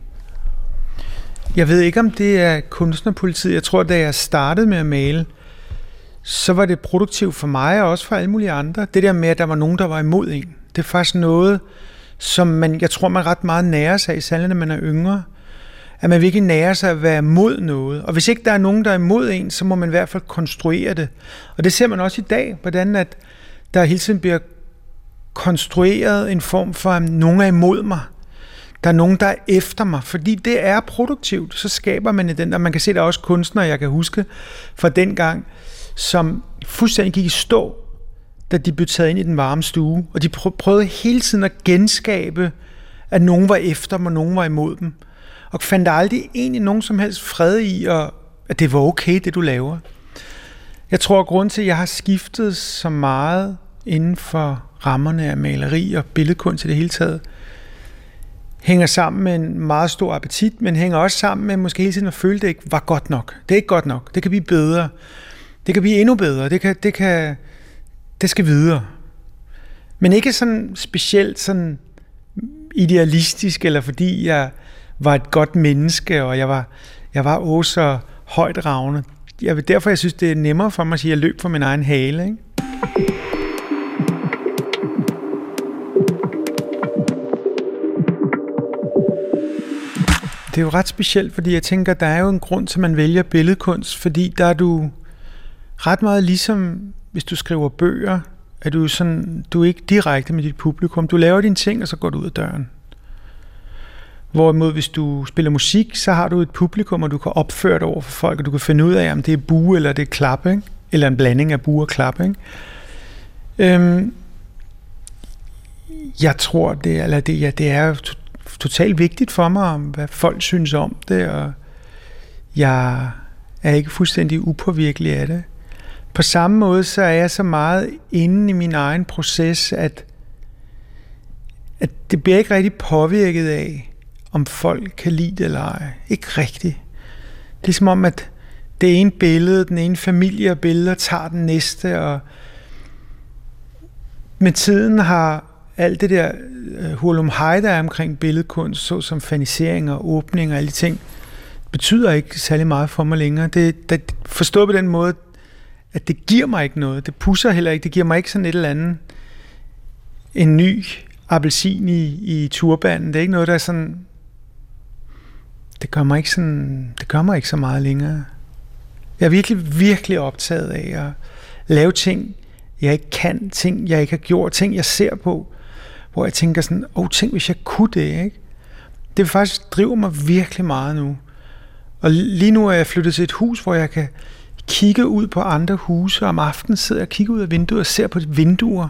S11: Jeg ved ikke, om det er kunstnerpolitiet. Jeg tror, da jeg startede med at male, så var det produktivt for mig og også for alle mulige andre. Det der med, at der var nogen, der var imod en. Det er faktisk noget, som man, jeg tror, man ret meget nærer sig i, særligt når man er yngre. At man virkelig nærer sig at være mod noget. Og hvis ikke der er nogen, der er imod en, så må man i hvert fald konstruere det. Og det ser man også i dag, hvordan at der hele tiden bliver konstrueret en form for, at nogen er imod mig. Der er nogen, der er efter mig, fordi det er produktivt. Så skaber man i den, og man kan se, der er også kunstnere, jeg kan huske fra den gang, som fuldstændig gik i stå, da de blev taget ind i den varme stue. Og de prøvede hele tiden at genskabe, at nogen var efter dem, og nogen var imod dem. Og fandt aldrig egentlig nogen som helst fred i, og at det var okay, det du laver. Jeg tror, at grunden til, at jeg har skiftet så meget inden for rammerne af maleri og billedkunst i det hele taget, hænger sammen med en meget stor appetit, men hænger også sammen med måske hele tiden at føle, at det ikke var godt nok. Det er ikke godt nok. Det kan blive bedre. Det kan blive endnu bedre. Det, kan, det, kan, det skal videre. Men ikke sådan specielt sådan idealistisk, eller fordi jeg var et godt menneske, og jeg var, jeg var også så højt ravne. Jeg derfor jeg synes, det er nemmere for mig at sige, at jeg løb for min egen hale. Ikke? Det er jo ret specielt, fordi jeg tænker, der er jo en grund til, at man vælger billedkunst, fordi der er du ret meget ligesom, hvis du skriver bøger, at du, sådan, du er ikke direkte med dit publikum. Du laver dine ting, og så går du ud af døren. Hvorimod hvis du spiller musik, så har du et publikum, og du kan opføre det over for folk, og du kan finde ud af, om det er bue eller det er klap, ikke? eller en blanding af bue og klap. Ikke? Øhm, jeg tror, det, eller det, ja, det er totalt vigtigt for mig, hvad folk synes om det, og jeg er ikke fuldstændig upåvirkelig af det. På samme måde så er jeg så meget inde i min egen proces, at, at det bliver ikke rigtig påvirket af, om folk kan lide det eller ej. Ikke rigtigt. Det er som om, at det ene billede, den ene familie og billeder tager den næste, og med tiden har alt det der øh, hulum hej, der er omkring billedkunst, såsom fanisering og åbning og alle de ting, betyder ikke særlig meget for mig længere. Det, det forstået på den måde, at det giver mig ikke noget. Det pusser heller ikke. Det giver mig ikke sådan et eller andet, en ny appelsin i, i turbanen. Det er ikke noget, der sådan... Det gør mig ikke sådan... Det gør mig ikke så meget længere. Jeg er virkelig, virkelig optaget af at lave ting, jeg ikke kan, ting, jeg ikke har gjort, ting, jeg ser på, hvor jeg tænker sådan, åh, oh, tænk, hvis jeg kunne det, ikke? Det faktisk driver mig virkelig meget nu. Og lige nu er jeg flyttet til et hus, hvor jeg kan kigge ud på andre huse, og om aftenen sidder jeg og kigger ud af vinduet og ser på vinduer,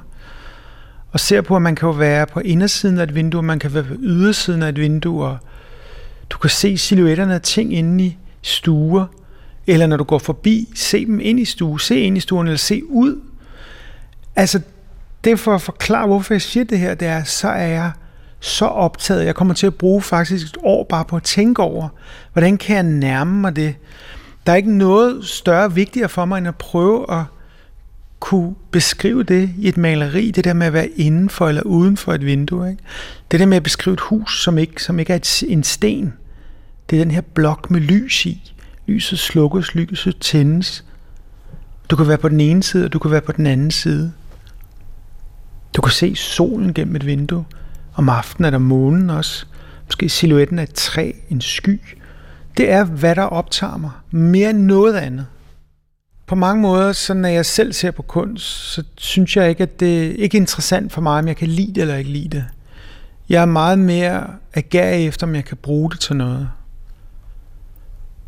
S11: og ser på, at man kan jo være på indersiden af et vindue, man kan være på ydersiden af et vindue, og du kan se silhuetterne af ting inde i stuer, eller når du går forbi, se dem ind i stuen, se ind i stuen, eller se ud. Altså, det er for at forklare, hvorfor jeg siger det her, det er, så er jeg så optaget. Jeg kommer til at bruge faktisk et år bare på at tænke over, hvordan kan jeg nærme mig det? Der er ikke noget større vigtigere for mig, end at prøve at kunne beskrive det i et maleri, det der med at være indenfor eller uden for et vindue. Ikke? Det der med at beskrive et hus, som ikke, som ikke er et, en sten. Det er den her blok med lys i. Lyset slukkes, lyset tændes. Du kan være på den ene side, og du kan være på den anden side. Du kan se solen gennem et vindue. Om aftenen er der månen også. Måske silhuetten af et træ, en sky. Det er, hvad der optager mig. Mere end noget andet. På mange måder, så når jeg selv ser på kunst, så synes jeg ikke, at det er ikke interessant for mig, om jeg kan lide det eller ikke lide det. Jeg er meget mere agerig efter, om jeg kan bruge det til noget.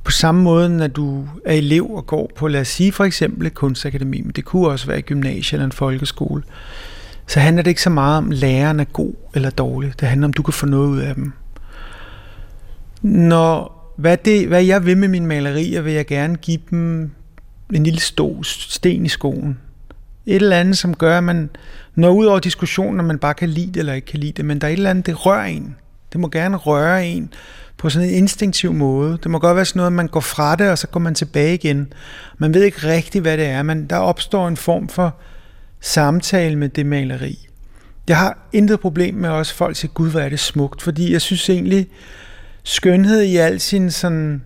S11: På samme måde, når du er elev og går på, lad os sige for eksempel et kunstakademi, men det kunne også være et gymnasie eller en folkeskole, så handler det ikke så meget om, læreren er god eller dårlig. Det handler om, du kan få noget ud af dem. Når, hvad, det, hvad jeg vil med mine malerier, vil jeg gerne give dem en lille stå, sten i skoen. Et eller andet, som gør, at man når ud over diskussionen, om man bare kan lide det eller ikke kan lide det, men der er et eller andet, det rører en. Det må gerne røre en på sådan en instinktiv måde. Det må godt være sådan noget, at man går fra det, og så går man tilbage igen. Man ved ikke rigtigt, hvad det er, men der opstår en form for samtale med det maleri. Jeg har intet problem med også folk siger, gud, hvor er det smukt, fordi jeg synes egentlig, skønhed i al sin sådan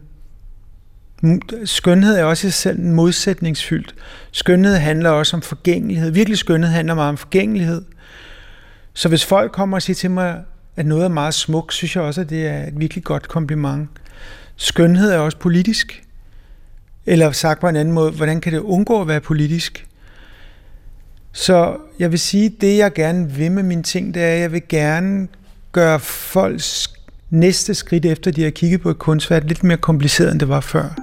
S11: skønhed er også i sig selv modsætningsfyldt. Skønhed handler også om forgængelighed. Virkelig skønhed handler meget om forgængelighed. Så hvis folk kommer og siger til mig, at noget er meget smukt, synes jeg også, at det er et virkelig godt kompliment. Skønhed er også politisk. Eller sagt på en anden måde, hvordan kan det undgå at være politisk? Så jeg vil sige, at det jeg gerne vil med mine ting, det er, at jeg vil gerne gøre folks næste skridt efter, de har kigget på et kunstværk, lidt mere kompliceret, end det var før.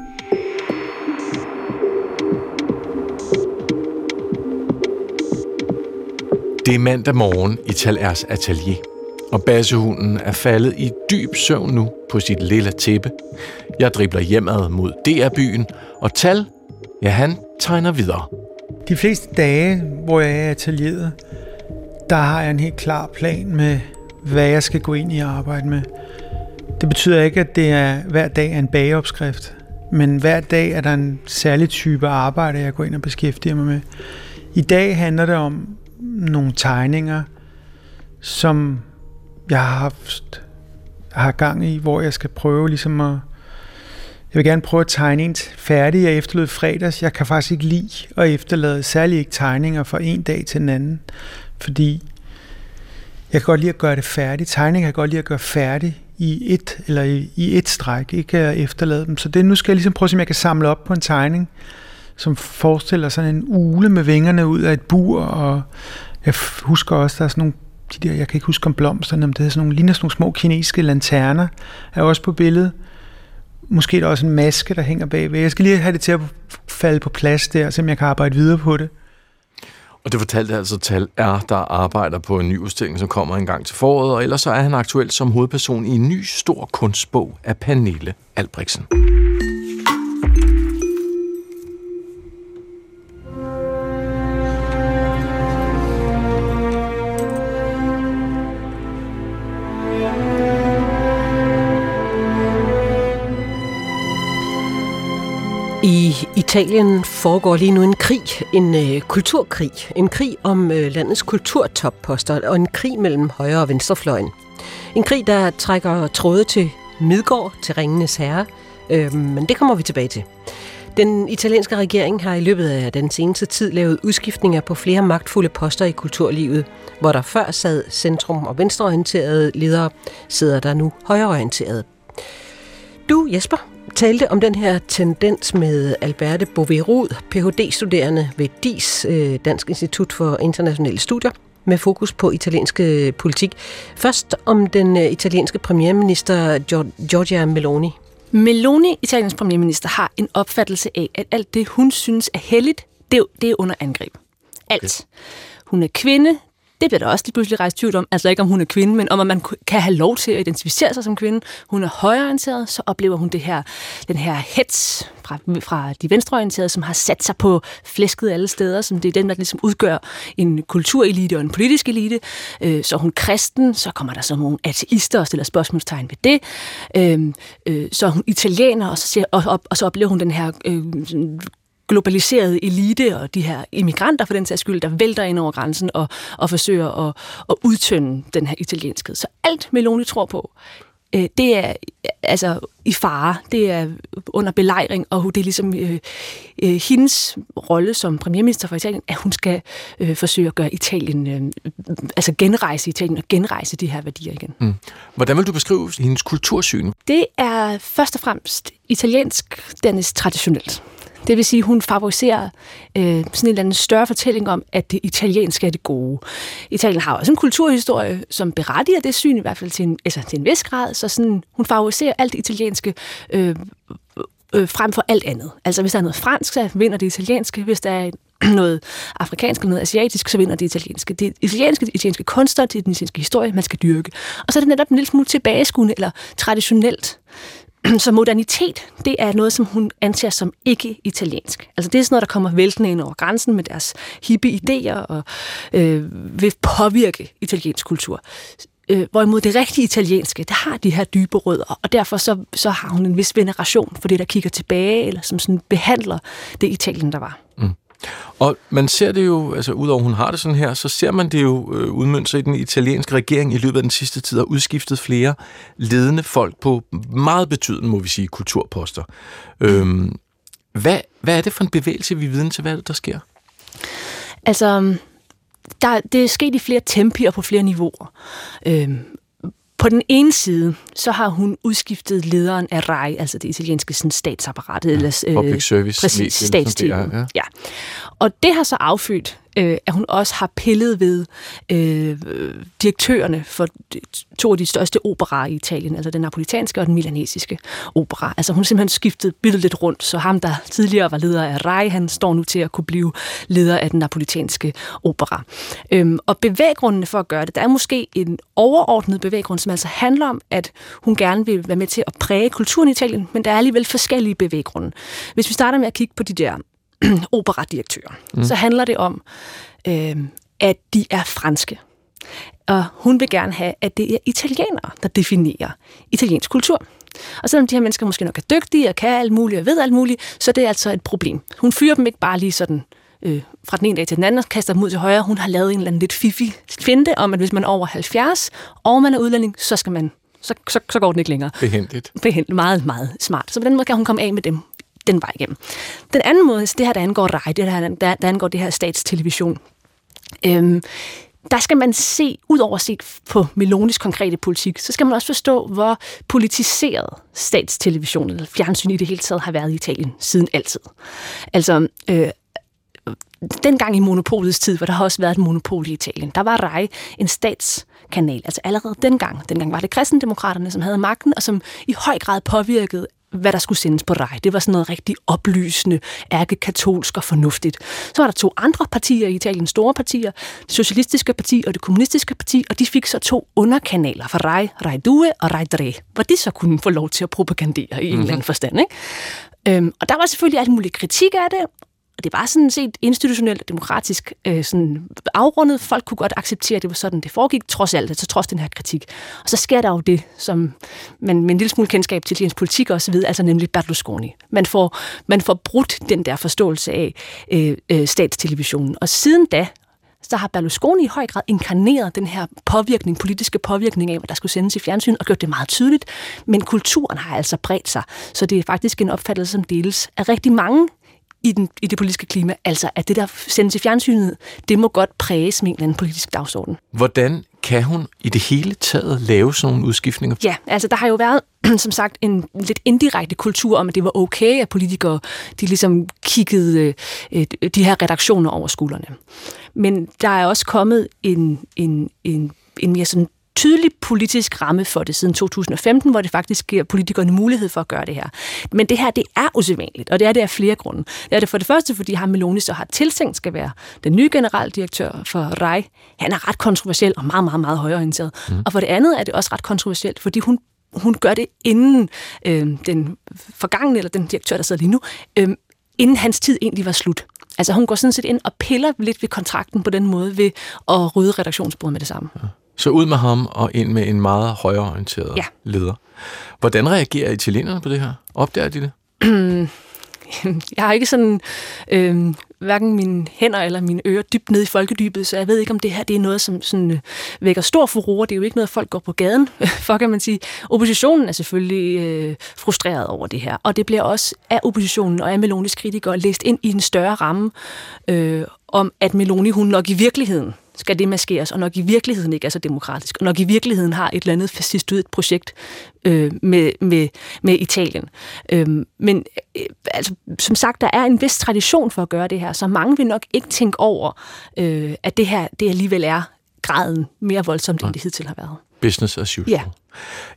S2: Det er mandag morgen i Talers atelier, og bassehunden er faldet i dyb søvn nu på sit lille tæppe. Jeg dribler hjemad mod DR-byen, og Tal, ja han tegner videre.
S11: De fleste dage, hvor jeg er i atelieret, der har jeg en helt klar plan med, hvad jeg skal gå ind i og arbejde med. Det betyder ikke, at det er hver dag er en bageopskrift, men hver dag er der en særlig type arbejde, jeg går ind og beskæftiger mig med. I dag handler det om nogle tegninger, som jeg har haft har gang i, hvor jeg skal prøve ligesom at jeg vil gerne prøve at tegne en færdig. Jeg efterlod fredags. Jeg kan faktisk ikke lide at efterlade særligt ikke tegninger fra en dag til den anden, fordi jeg kan godt lide at gøre det færdigt. Tegning kan jeg godt lide at gøre færdig i et, eller i, i et stræk, ikke at efterlade dem. Så det, nu skal jeg ligesom prøve at se, om jeg kan samle op på en tegning, som forestiller sådan en ule med vingerne ud af et bur, og jeg husker også, der er sådan nogle de der, jeg kan ikke huske om blomsterne, men det er sådan nogle, ligner sådan nogle små kinesiske lanterner, er også på billedet. Måske er der også en maske, der hænger bagved. Jeg skal lige have det til at falde på plads der, så jeg kan arbejde videre på det.
S2: Og det fortalte altså Tal er, der arbejder på en ny udstilling, som kommer en gang til foråret, og ellers så er han aktuelt som hovedperson i en ny stor kunstbog af Pernille Albrechtsen.
S1: I Italien foregår lige nu en krig, en øh, kulturkrig. En krig om øh, landets kulturtopposter og en krig mellem højre- og venstrefløjen. En krig, der trækker tråde til Midgård, til Ringenes Herre, øh, men det kommer vi tilbage til. Den italienske regering har i løbet af den seneste tid lavet udskiftninger på flere magtfulde poster i kulturlivet. Hvor der før sad centrum- og venstreorienterede ledere, sidder der nu højreorienterede. Du, Jesper, talte om den her tendens med Alberte Bovee Ph.D.-studerende ved DIS, øh, Dansk Institut for Internationale Studier, med fokus på italiensk politik. Først om den øh, italienske premierminister Giorgia Meloni.
S13: Meloni, Italiens premierminister, har en opfattelse af, at alt det, hun synes er heldigt, det, det er under angreb. Alt. Hun er kvinde, det bliver der også lige pludselig rejst tvivl om. Altså ikke om hun er kvinde, men om at man kan have lov til at identificere sig som kvinde. Hun er højreorienteret, så oplever hun det her, den her hets fra, fra de venstreorienterede, som har sat sig på flæsket alle steder, som det er dem, der ligesom udgør en kulturelite og en politisk elite. Øh, så er hun kristen, så kommer der så nogle ateister og stiller spørgsmålstegn ved det. Øh, øh, så er hun italiener, og så, siger, og, og, og så oplever hun den her øh, globaliserede elite og de her immigranter for den sags skyld, der vælter ind over grænsen og, og forsøger at, at udtønde den her italienskhed. Så alt Meloni tror på, øh, det er altså i fare, det er under belejring, og det er ligesom øh, øh, hendes rolle som premierminister for Italien, at hun skal øh, forsøge at gøre Italien, øh, altså genrejse Italien og genrejse de her værdier igen. Mm.
S2: Hvordan vil du beskrive hendes kultursyn?
S13: Det er først og fremmest italiensk, dernæst traditionelt. Det vil sige, at hun favoriserer øh, sådan en eller anden større fortælling om, at det italienske er det gode. Italien har også en kulturhistorie, som berettiger det syn, i hvert fald til en, altså til en vis grad, så sådan, hun favoriserer alt det italienske øh, øh, frem for alt andet. Altså hvis der er noget fransk, så vinder det italienske. Hvis der er noget afrikansk eller noget asiatisk, så vinder det italienske. Det italienske, det italienske kunst, det er den italienske historie, man skal dyrke. Og så er det netop en lille smule tilbageskuende eller traditionelt. Så modernitet, det er noget, som hun anser som ikke italiensk. Altså det er sådan noget, der kommer væltende ind over grænsen med deres hippie idéer og øh, vil påvirke italiensk kultur. Øh, hvorimod det rigtige italienske, det har de her dybe rødder, og derfor så, så har hun en vis veneration for det, der kigger tilbage, eller som sådan behandler det Italien, der var.
S2: Og man ser det jo, altså udover hun har det sådan her, så ser man det jo øh, udmyndt sig i den italienske regering i løbet af den sidste tid, har udskiftet flere ledende folk på meget betydende, må vi sige, kulturposter. Øhm, hvad, hvad er det for en bevægelse, vi viden til, hvad det, der sker?
S13: Altså, der, det er sket i flere tempi og på flere niveauer. Øhm, på den ene side, så har hun udskiftet lederen af RAI, altså det italienske sådan, statsapparat. Ja, eller,
S2: øh, public service.
S13: Præcis, statstv. Ja. ja. Og det har så affødt øh, at hun også har pillet ved øh, direktørerne for to af de største operaer i Italien, altså den napolitanske og den milanesiske opera. Altså hun har simpelthen skiftet billedet lidt rundt, så ham, der tidligere var leder af Rai, han står nu til at kunne blive leder af den napolitanske opera. Øhm, og bevæggrundene for at gøre det, der er måske en overordnet bevæggrund, som altså handler om, at hun gerne vil være med til at præge kulturen i Italien, men der er alligevel forskellige bevæggrunde. Hvis vi starter med at kigge på de der operadirektører, mm. så handler det om, øh, at de er franske. Og hun vil gerne have, at det er italienere, der definerer italiensk kultur. Og selvom de her mennesker måske nok er dygtige og kan alt muligt og ved alt muligt, så det er altså et problem. Hun fyrer dem ikke bare lige sådan øh, fra den ene dag til den anden og kaster dem ud til højre. Hun har lavet en eller anden lidt fifi finte om, at hvis man er over 70 og man er udlænding, så skal man så, så, så går den ikke længere.
S2: Behendigt.
S13: Behendigt. Meget, meget smart. Så på den måde kan hun komme af med dem den vej igennem. Den anden måde, det her, der angår RAI, det her, der, der angår det her statstelevision, øhm, der skal man se, ud over set på Melonis konkrete politik, så skal man også forstå, hvor politiseret statstelevision eller fjernsyn i det hele taget har været i Italien siden altid. Altså, øh, dengang i monopolets tid, hvor der har også været et monopol i Italien, der var RAI en statskanal. Altså allerede dengang. Dengang var det kristendemokraterne, som havde magten, og som i høj grad påvirkede hvad der skulle sendes på RAI. Det var sådan noget rigtig oplysende, ærkekatolsk og fornuftigt. Så var der to andre partier i Italien, store partier, det socialistiske parti og det kommunistiske parti, og de fik så to underkanaler for RAI, RAI 2 og RAI 3, hvor de så kunne få lov til at propagandere i mm-hmm. en eller anden mhm. forstand. Ikke? Øhm, og der var selvfølgelig alt muligt kritik af det, og det var sådan set institutionelt og demokratisk øh, sådan afrundet. Folk kunne godt acceptere, at det var sådan, det foregik, trods alt, altså trods den her kritik. Og så sker der jo det, som man med en lille smule kendskab til italiensk politik også ved, altså nemlig Berlusconi. Man får, man får brudt den der forståelse af øh, øh, statstelevisionen. Og siden da, så har Berlusconi i høj grad inkarneret den her påvirkning, politiske påvirkning af, hvad der skulle sendes i fjernsyn, og gjort det meget tydeligt. Men kulturen har altså bredt sig, så det er faktisk en opfattelse, som deles af rigtig mange i, den, i det politiske klima. Altså, at det, der sendes i fjernsynet, det må godt præges med en eller anden politisk dagsorden.
S2: Hvordan kan hun i det hele taget lave sådan nogle udskiftninger?
S13: Ja, altså der har jo været, som sagt, en lidt indirekte kultur om, at det var okay, at politikere de ligesom kiggede øh, de her redaktioner over skuldrene. Men der er også kommet en, en, en, en mere sådan tydelig politisk ramme for det siden 2015, hvor det faktisk giver politikerne mulighed for at gøre det her. Men det her, det er usædvanligt, og det er det af flere grunde. Det er det for det første, fordi ham Meloni så har tiltænkt skal være den nye generaldirektør for RAI. Han er ret kontroversiel og meget, meget, meget højorienteret. Mm. Og for det andet er det også ret kontroversielt, fordi hun hun gør det inden øh, den forgangne, eller den direktør, der sidder lige nu, øh, inden hans tid egentlig var slut. Altså hun går sådan set ind og piller lidt ved kontrakten på den måde ved at rydde redaktionsbordet med det samme. Ja.
S2: Så ud med ham og ind med en meget højreorienteret ja. leder. Hvordan reagerer italienerne på det her? Opdager de det?
S13: jeg har ikke sådan øh, hverken mine hænder eller mine ører dybt ned i folkedybet, så jeg ved ikke, om det her det er noget, som sådan, øh, vækker stor furore. Det er jo ikke noget, folk går på gaden, for kan man sige. Oppositionen er selvfølgelig øh, frustreret over det her, og det bliver også af oppositionen og af Melonis kritikere læst ind i en større ramme øh, om, at Meloni hun nok i virkeligheden skal det maskeres, og nok i virkeligheden ikke er så demokratisk, og nok i virkeligheden har et eller andet fascistoidt projekt øh, med, med, med Italien. Øh, men øh, altså, som sagt, der er en vis tradition for at gøre det her, så mange vil nok ikke tænke over, øh, at det her det alligevel er graden mere voldsomt, end det hidtil har været.
S2: Business as usual.
S13: Ja.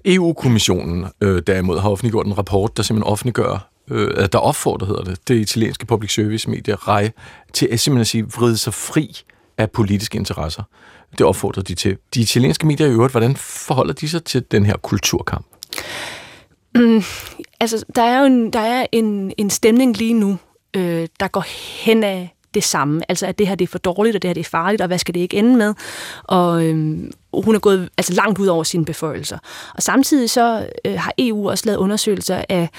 S2: EU-kommissionen øh, derimod har offentliggjort en rapport, der simpelthen offentliggør øh, der opfordrer, hedder det, det italienske public service medie RAI, til at simpelthen at sige, vride sig fri af politiske interesser. Det opfordrer de til. De italienske medier i øvrigt, hvordan forholder de sig til den her kulturkamp?
S13: Mm, altså, der er jo en, der er en, en stemning lige nu, øh, der går hen af det samme. Altså, at det her det er for dårligt, og det her det er farligt, og hvad skal det ikke ende med? Og øhm, hun er gået altså, langt ud over sine beføjelser. Og samtidig så øh, har EU også lavet undersøgelser af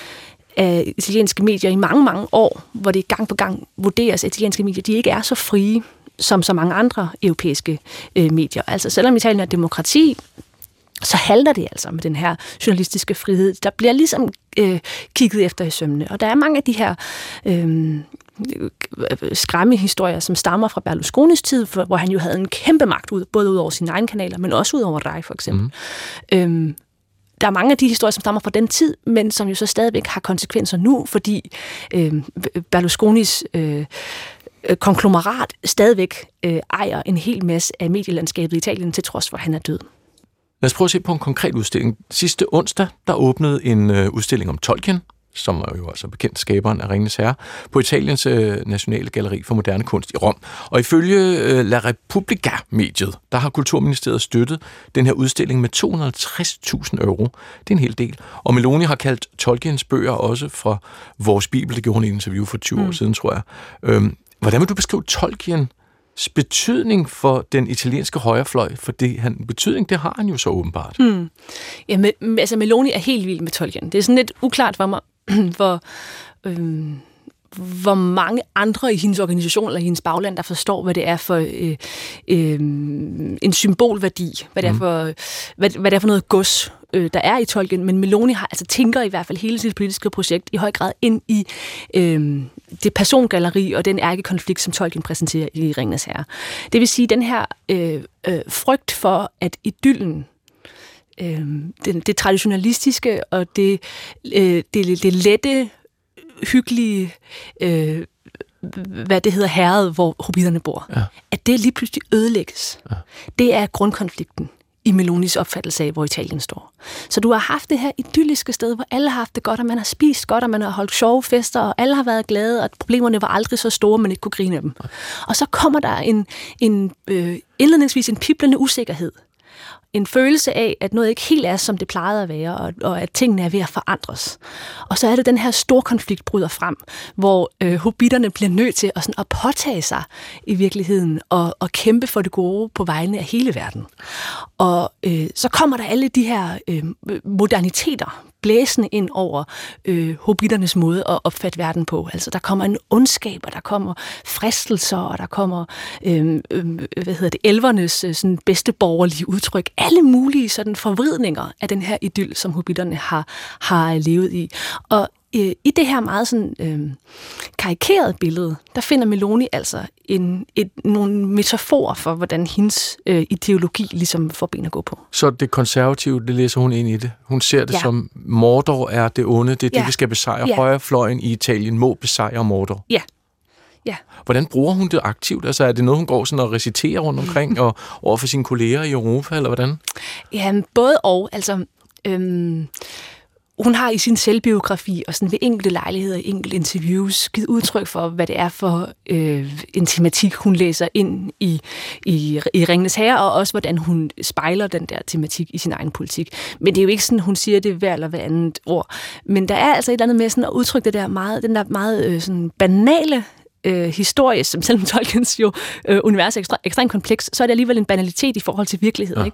S13: af italienske medier i mange, mange år, hvor det gang på gang vurderes, at italienske medier de ikke er så frie som så mange andre europæiske øh, medier. Altså selvom Italien er demokrati, så halter det altså med den her journalistiske frihed. Der bliver ligesom øh, kigget efter i sømne. Og der er mange af de her øh, skræmmehistorier, som stammer fra Berlusconis tid, hvor han jo havde en kæmpe magt, ud, både ud over sine egne kanaler, men også ud over Rai for eksempel. Mm. Øhm, der er mange af de historier, som stammer fra den tid, men som jo så stadigvæk har konsekvenser nu, fordi øh, Berlusconis øh, konglomerat stadigvæk øh, ejer en hel masse af medielandskabet i Italien, til trods for, at han er død.
S2: Lad os prøve at se på en konkret udstilling. Sidste onsdag, der åbnede en øh, udstilling om Tolkien, som er jo altså bekendt skaberen af Ringens Herre, på Italiens øh, Nationale Galleri for Moderne Kunst i Rom. Og ifølge øh, La Repubblica-mediet, der har Kulturministeriet støttet den her udstilling med 250.000 euro. Det er en hel del. Og Meloni har kaldt Tolkiens bøger også fra vores bibel. Det gjorde hun i en interview for 20 mm. år siden, tror jeg. Øhm, hvordan vil du beskrive Tolkien betydning for den italienske højrefløj? For det, han, betydning, det har han jo så åbenbart.
S13: Hmm. Ja, men, altså Meloni er helt vild med Tolkien. Det er sådan lidt uklart for mig, hvor, øhm, hvor mange andre i hendes organisation eller i hendes bagland, der forstår, hvad det er for øh, øh, en symbolværdi, hvad det, er mm. for, hvad, hvad det er for noget gods, øh, der er i Tolkien. Men Meloni har altså tænker i hvert fald hele sit politiske projekt i høj grad ind i øh, det persongalleri og den ærkekonflikt, som Tolkien præsenterer i Ringens Herre. Det vil sige, den her øh, øh, frygt for, at idyllen øh, det, det traditionalistiske og det, øh, det, det lette, hyggelige, øh, hvad det hedder, herret, hvor hobitterne bor, ja. at det lige pludselig ødelægges. Ja. Det er grundkonflikten i Melonis opfattelse af, hvor Italien står. Så du har haft det her idylliske sted, hvor alle har haft det godt, og man har spist godt, og man har holdt sjove fester, og alle har været glade, og problemerne var aldrig så store, man ikke kunne grine af dem. Og så kommer der en, en øh, indledningsvis en piblende usikkerhed en følelse af, at noget ikke helt er, som det plejede at være, og, og at tingene er ved at forandres. Og så er det, den her store konflikt bryder frem, hvor øh, hobitterne bliver nødt til at, sådan, at påtage sig i virkeligheden og, og kæmpe for det gode på vegne af hele verden. Og øh, så kommer der alle de her øh, moderniteter blæsende ind over øh, hobbitternes måde at opfatte verden på. Altså, der kommer en ondskab, og der kommer fristelser, og der kommer, øh, øh, hvad hedder det, elvernes øh, sådan bedste borgerlige udtryk. Alle mulige sådan forvridninger af den her idyll, som hobbiterne har, har levet i. Og øh, i det her meget sådan, øh, karikerede billede, der finder Meloni altså en, et, nogle metaforer for, hvordan hendes øh, ideologi ligesom får ben at gå på.
S2: Så det konservative, det læser hun ind i det. Hun ser det ja. som, Mordor er det onde, det er ja. det, vi skal besejre. Ja. Højrefløjen i Italien må besejre Mordor.
S13: Ja. Ja.
S2: Hvordan bruger hun det aktivt? Altså er det noget, hun går sådan og reciterer rundt omkring og over for sine kolleger i Europa, eller hvordan?
S13: Ja, både og. Altså, øhm, hun har i sin selvbiografi og sådan ved enkelte lejligheder i enkelte interviews givet udtryk for, hvad det er for øh, en tematik, hun læser ind i, i, i Ringenes Herre, og også hvordan hun spejler den der tematik i sin egen politik. Men det er jo ikke sådan, hun siger det hver eller hver andet ord. Men der er altså et eller andet med sådan at udtrykke det der meget, den der meget øh, sådan banale øh, historie, som selvom Tolkiens jo øh, univers er ekstra, ekstremt kompleks, så er det alligevel en banalitet i forhold til virkeligheden. Ja.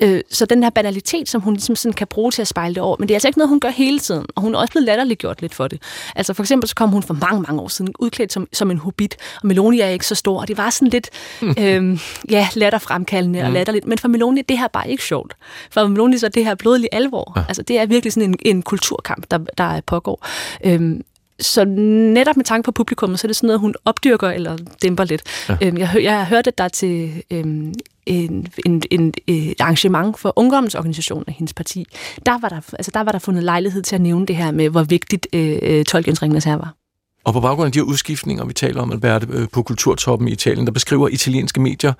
S13: Ikke? Øh, så den her banalitet, som hun ligesom sådan kan bruge til at spejle det over, men det er altså ikke noget, hun gør hele tiden, og hun er også blevet latterligt gjort lidt for det. Altså for eksempel så kom hun for mange, mange år siden udklædt som, som en hobbit, og Melonia er ikke så stor, og det var sådan lidt øh, ja, latterfremkaldende mm. og latterligt, men for Melonia det her er bare ikke sjovt. For Melonia så er det her blodelig alvor. Ja. Altså det er virkelig sådan en, en kulturkamp, der, der pågår. Øh, så netop med tanke på publikum, så er det sådan noget, hun opdyrker eller dæmper lidt. Ja. Øhm, jeg, jeg har hørt, at der er til øhm, en, en, en, et arrangement for ungdomsorganisationen af hendes parti. Der var der, altså der var der fundet lejlighed til at nævne det her med, hvor vigtigt øh, øh Tolkiens Ringenes her var.
S2: Og på baggrund af de her udskiftninger, vi taler om, Albert, øh, på kulturtoppen i Italien, der beskriver italienske medier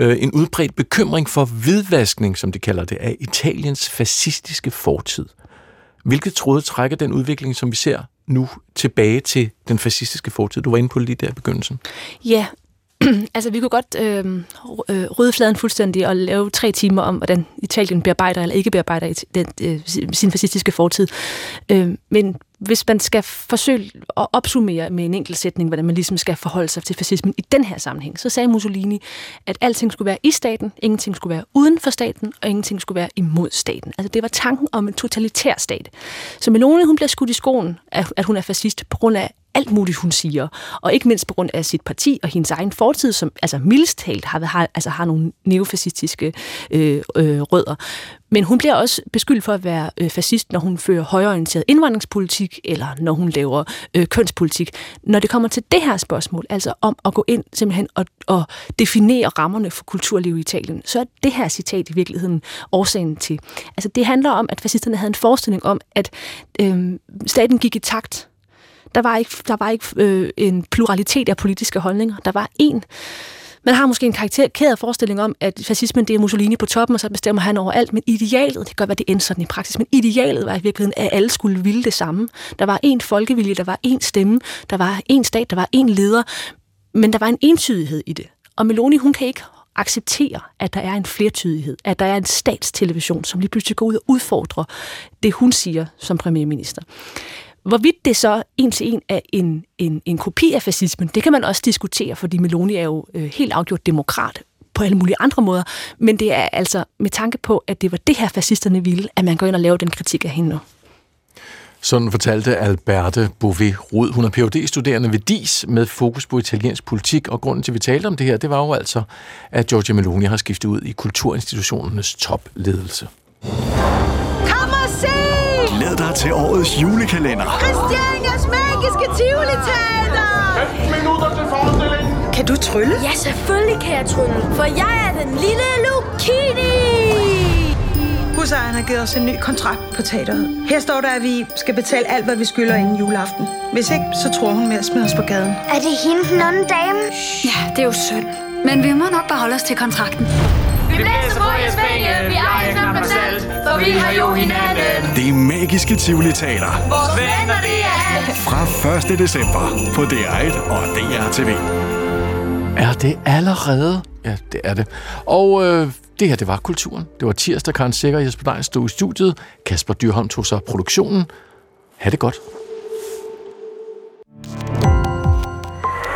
S2: øh, en udbredt bekymring for hvidvaskning, som de kalder det, af Italiens fascistiske fortid. Hvilket tråde trækker den udvikling, som vi ser nu tilbage til den fascistiske fortid? Du var inde på lige der i begyndelsen.
S13: Ja, altså, vi kunne godt øhm, øh, rydde fladen fuldstændig og lave tre timer om, hvordan Italien bearbejder eller ikke bearbejder den, øh, sin fascistiske fortid. Øh, men hvis man skal forsøge at opsummere med en enkelt sætning, hvordan man ligesom skal forholde sig til fascismen i den her sammenhæng, så sagde Mussolini, at alting skulle være i staten, ingenting skulle være uden for staten, og ingenting skulle være imod staten. Altså det var tanken om en totalitær stat. Så Meloni, hun bliver skudt i skoen, at hun er fascist på grund af alt muligt, hun siger. Og ikke mindst på grund af sit parti og hendes egen fortid, som altså mildest talt har, har, altså har nogle neofascistiske øh, øh, rødder. Men hun bliver også beskyldt for at være øh, fascist, når hun fører højorienteret indvandringspolitik, eller når hun laver øh, kønspolitik. Når det kommer til det her spørgsmål, altså om at gå ind simpelthen og, og definere rammerne for kulturliv i Italien, så er det her citat i virkeligheden årsagen til. Altså det handler om, at fascisterne havde en forestilling om, at øh, staten gik i takt der var ikke, der var ikke øh, en pluralitet af politiske holdninger. Der var én. man har måske en karakterkæret forestilling om, at fascismen det er Mussolini på toppen, og så bestemmer han over alt, men idealet, det kan godt være, det endte sådan i praksis, men idealet var i virkeligheden, at alle skulle ville det samme. Der var én folkevilje, der var én stemme, der var én stat, der var én leder, men der var en entydighed i det. Og Meloni, hun kan ikke acceptere, at der er en flertydighed, at der er en statstelevision, som lige pludselig går ud og udfordrer det, hun siger som premierminister. Hvorvidt det så en til en er en, en, en kopi af fascismen, det kan man også diskutere, fordi Meloni er jo øh, helt afgjort demokrat på alle mulige andre måder, men det er altså med tanke på, at det var det her, fascisterne ville, at man går ind og laver den kritik af hende nu.
S2: Sådan fortalte Alberte Bouvet Rud. Hun er phd studerende ved DIS med fokus på italiensk politik, og grunden til, at vi talte om det her, det var jo altså, at Giorgia Meloni har skiftet ud i kulturinstitutionernes topledelse.
S14: Glæd dig til årets julekalender.
S15: Christianias magiske tivoli -teater.
S16: 15 minutter til forestillingen.
S15: Kan du trylle?
S17: Ja, selvfølgelig kan jeg trylle, for jeg er den lille Lucini.
S15: Husejeren har givet os en ny kontrakt på teateret. Her står der, at vi skal betale alt, hvad vi skylder inden juleaften. Hvis ikke, så tror hun med at smide os på gaden.
S17: Er det hende, den anden dame?
S18: Ja, det er jo synd. Men vi må nok bare holde os til kontrakten.
S19: Vi blæser på jeres penge, vi ejer knap nok selv, for vi har jo hinanden.
S14: Det magiske Tivoli Teater.
S19: Vores venner, det er alt.
S14: Fra 1. december på DR1 og DRTV.
S2: Er det allerede? Ja, det er det. Og øh, det her, det var kulturen. Det var tirsdag, Karen Sikker og Jesper Dein stod i studiet. Kasper Dyrholm tog sig produktionen. Ha' det godt.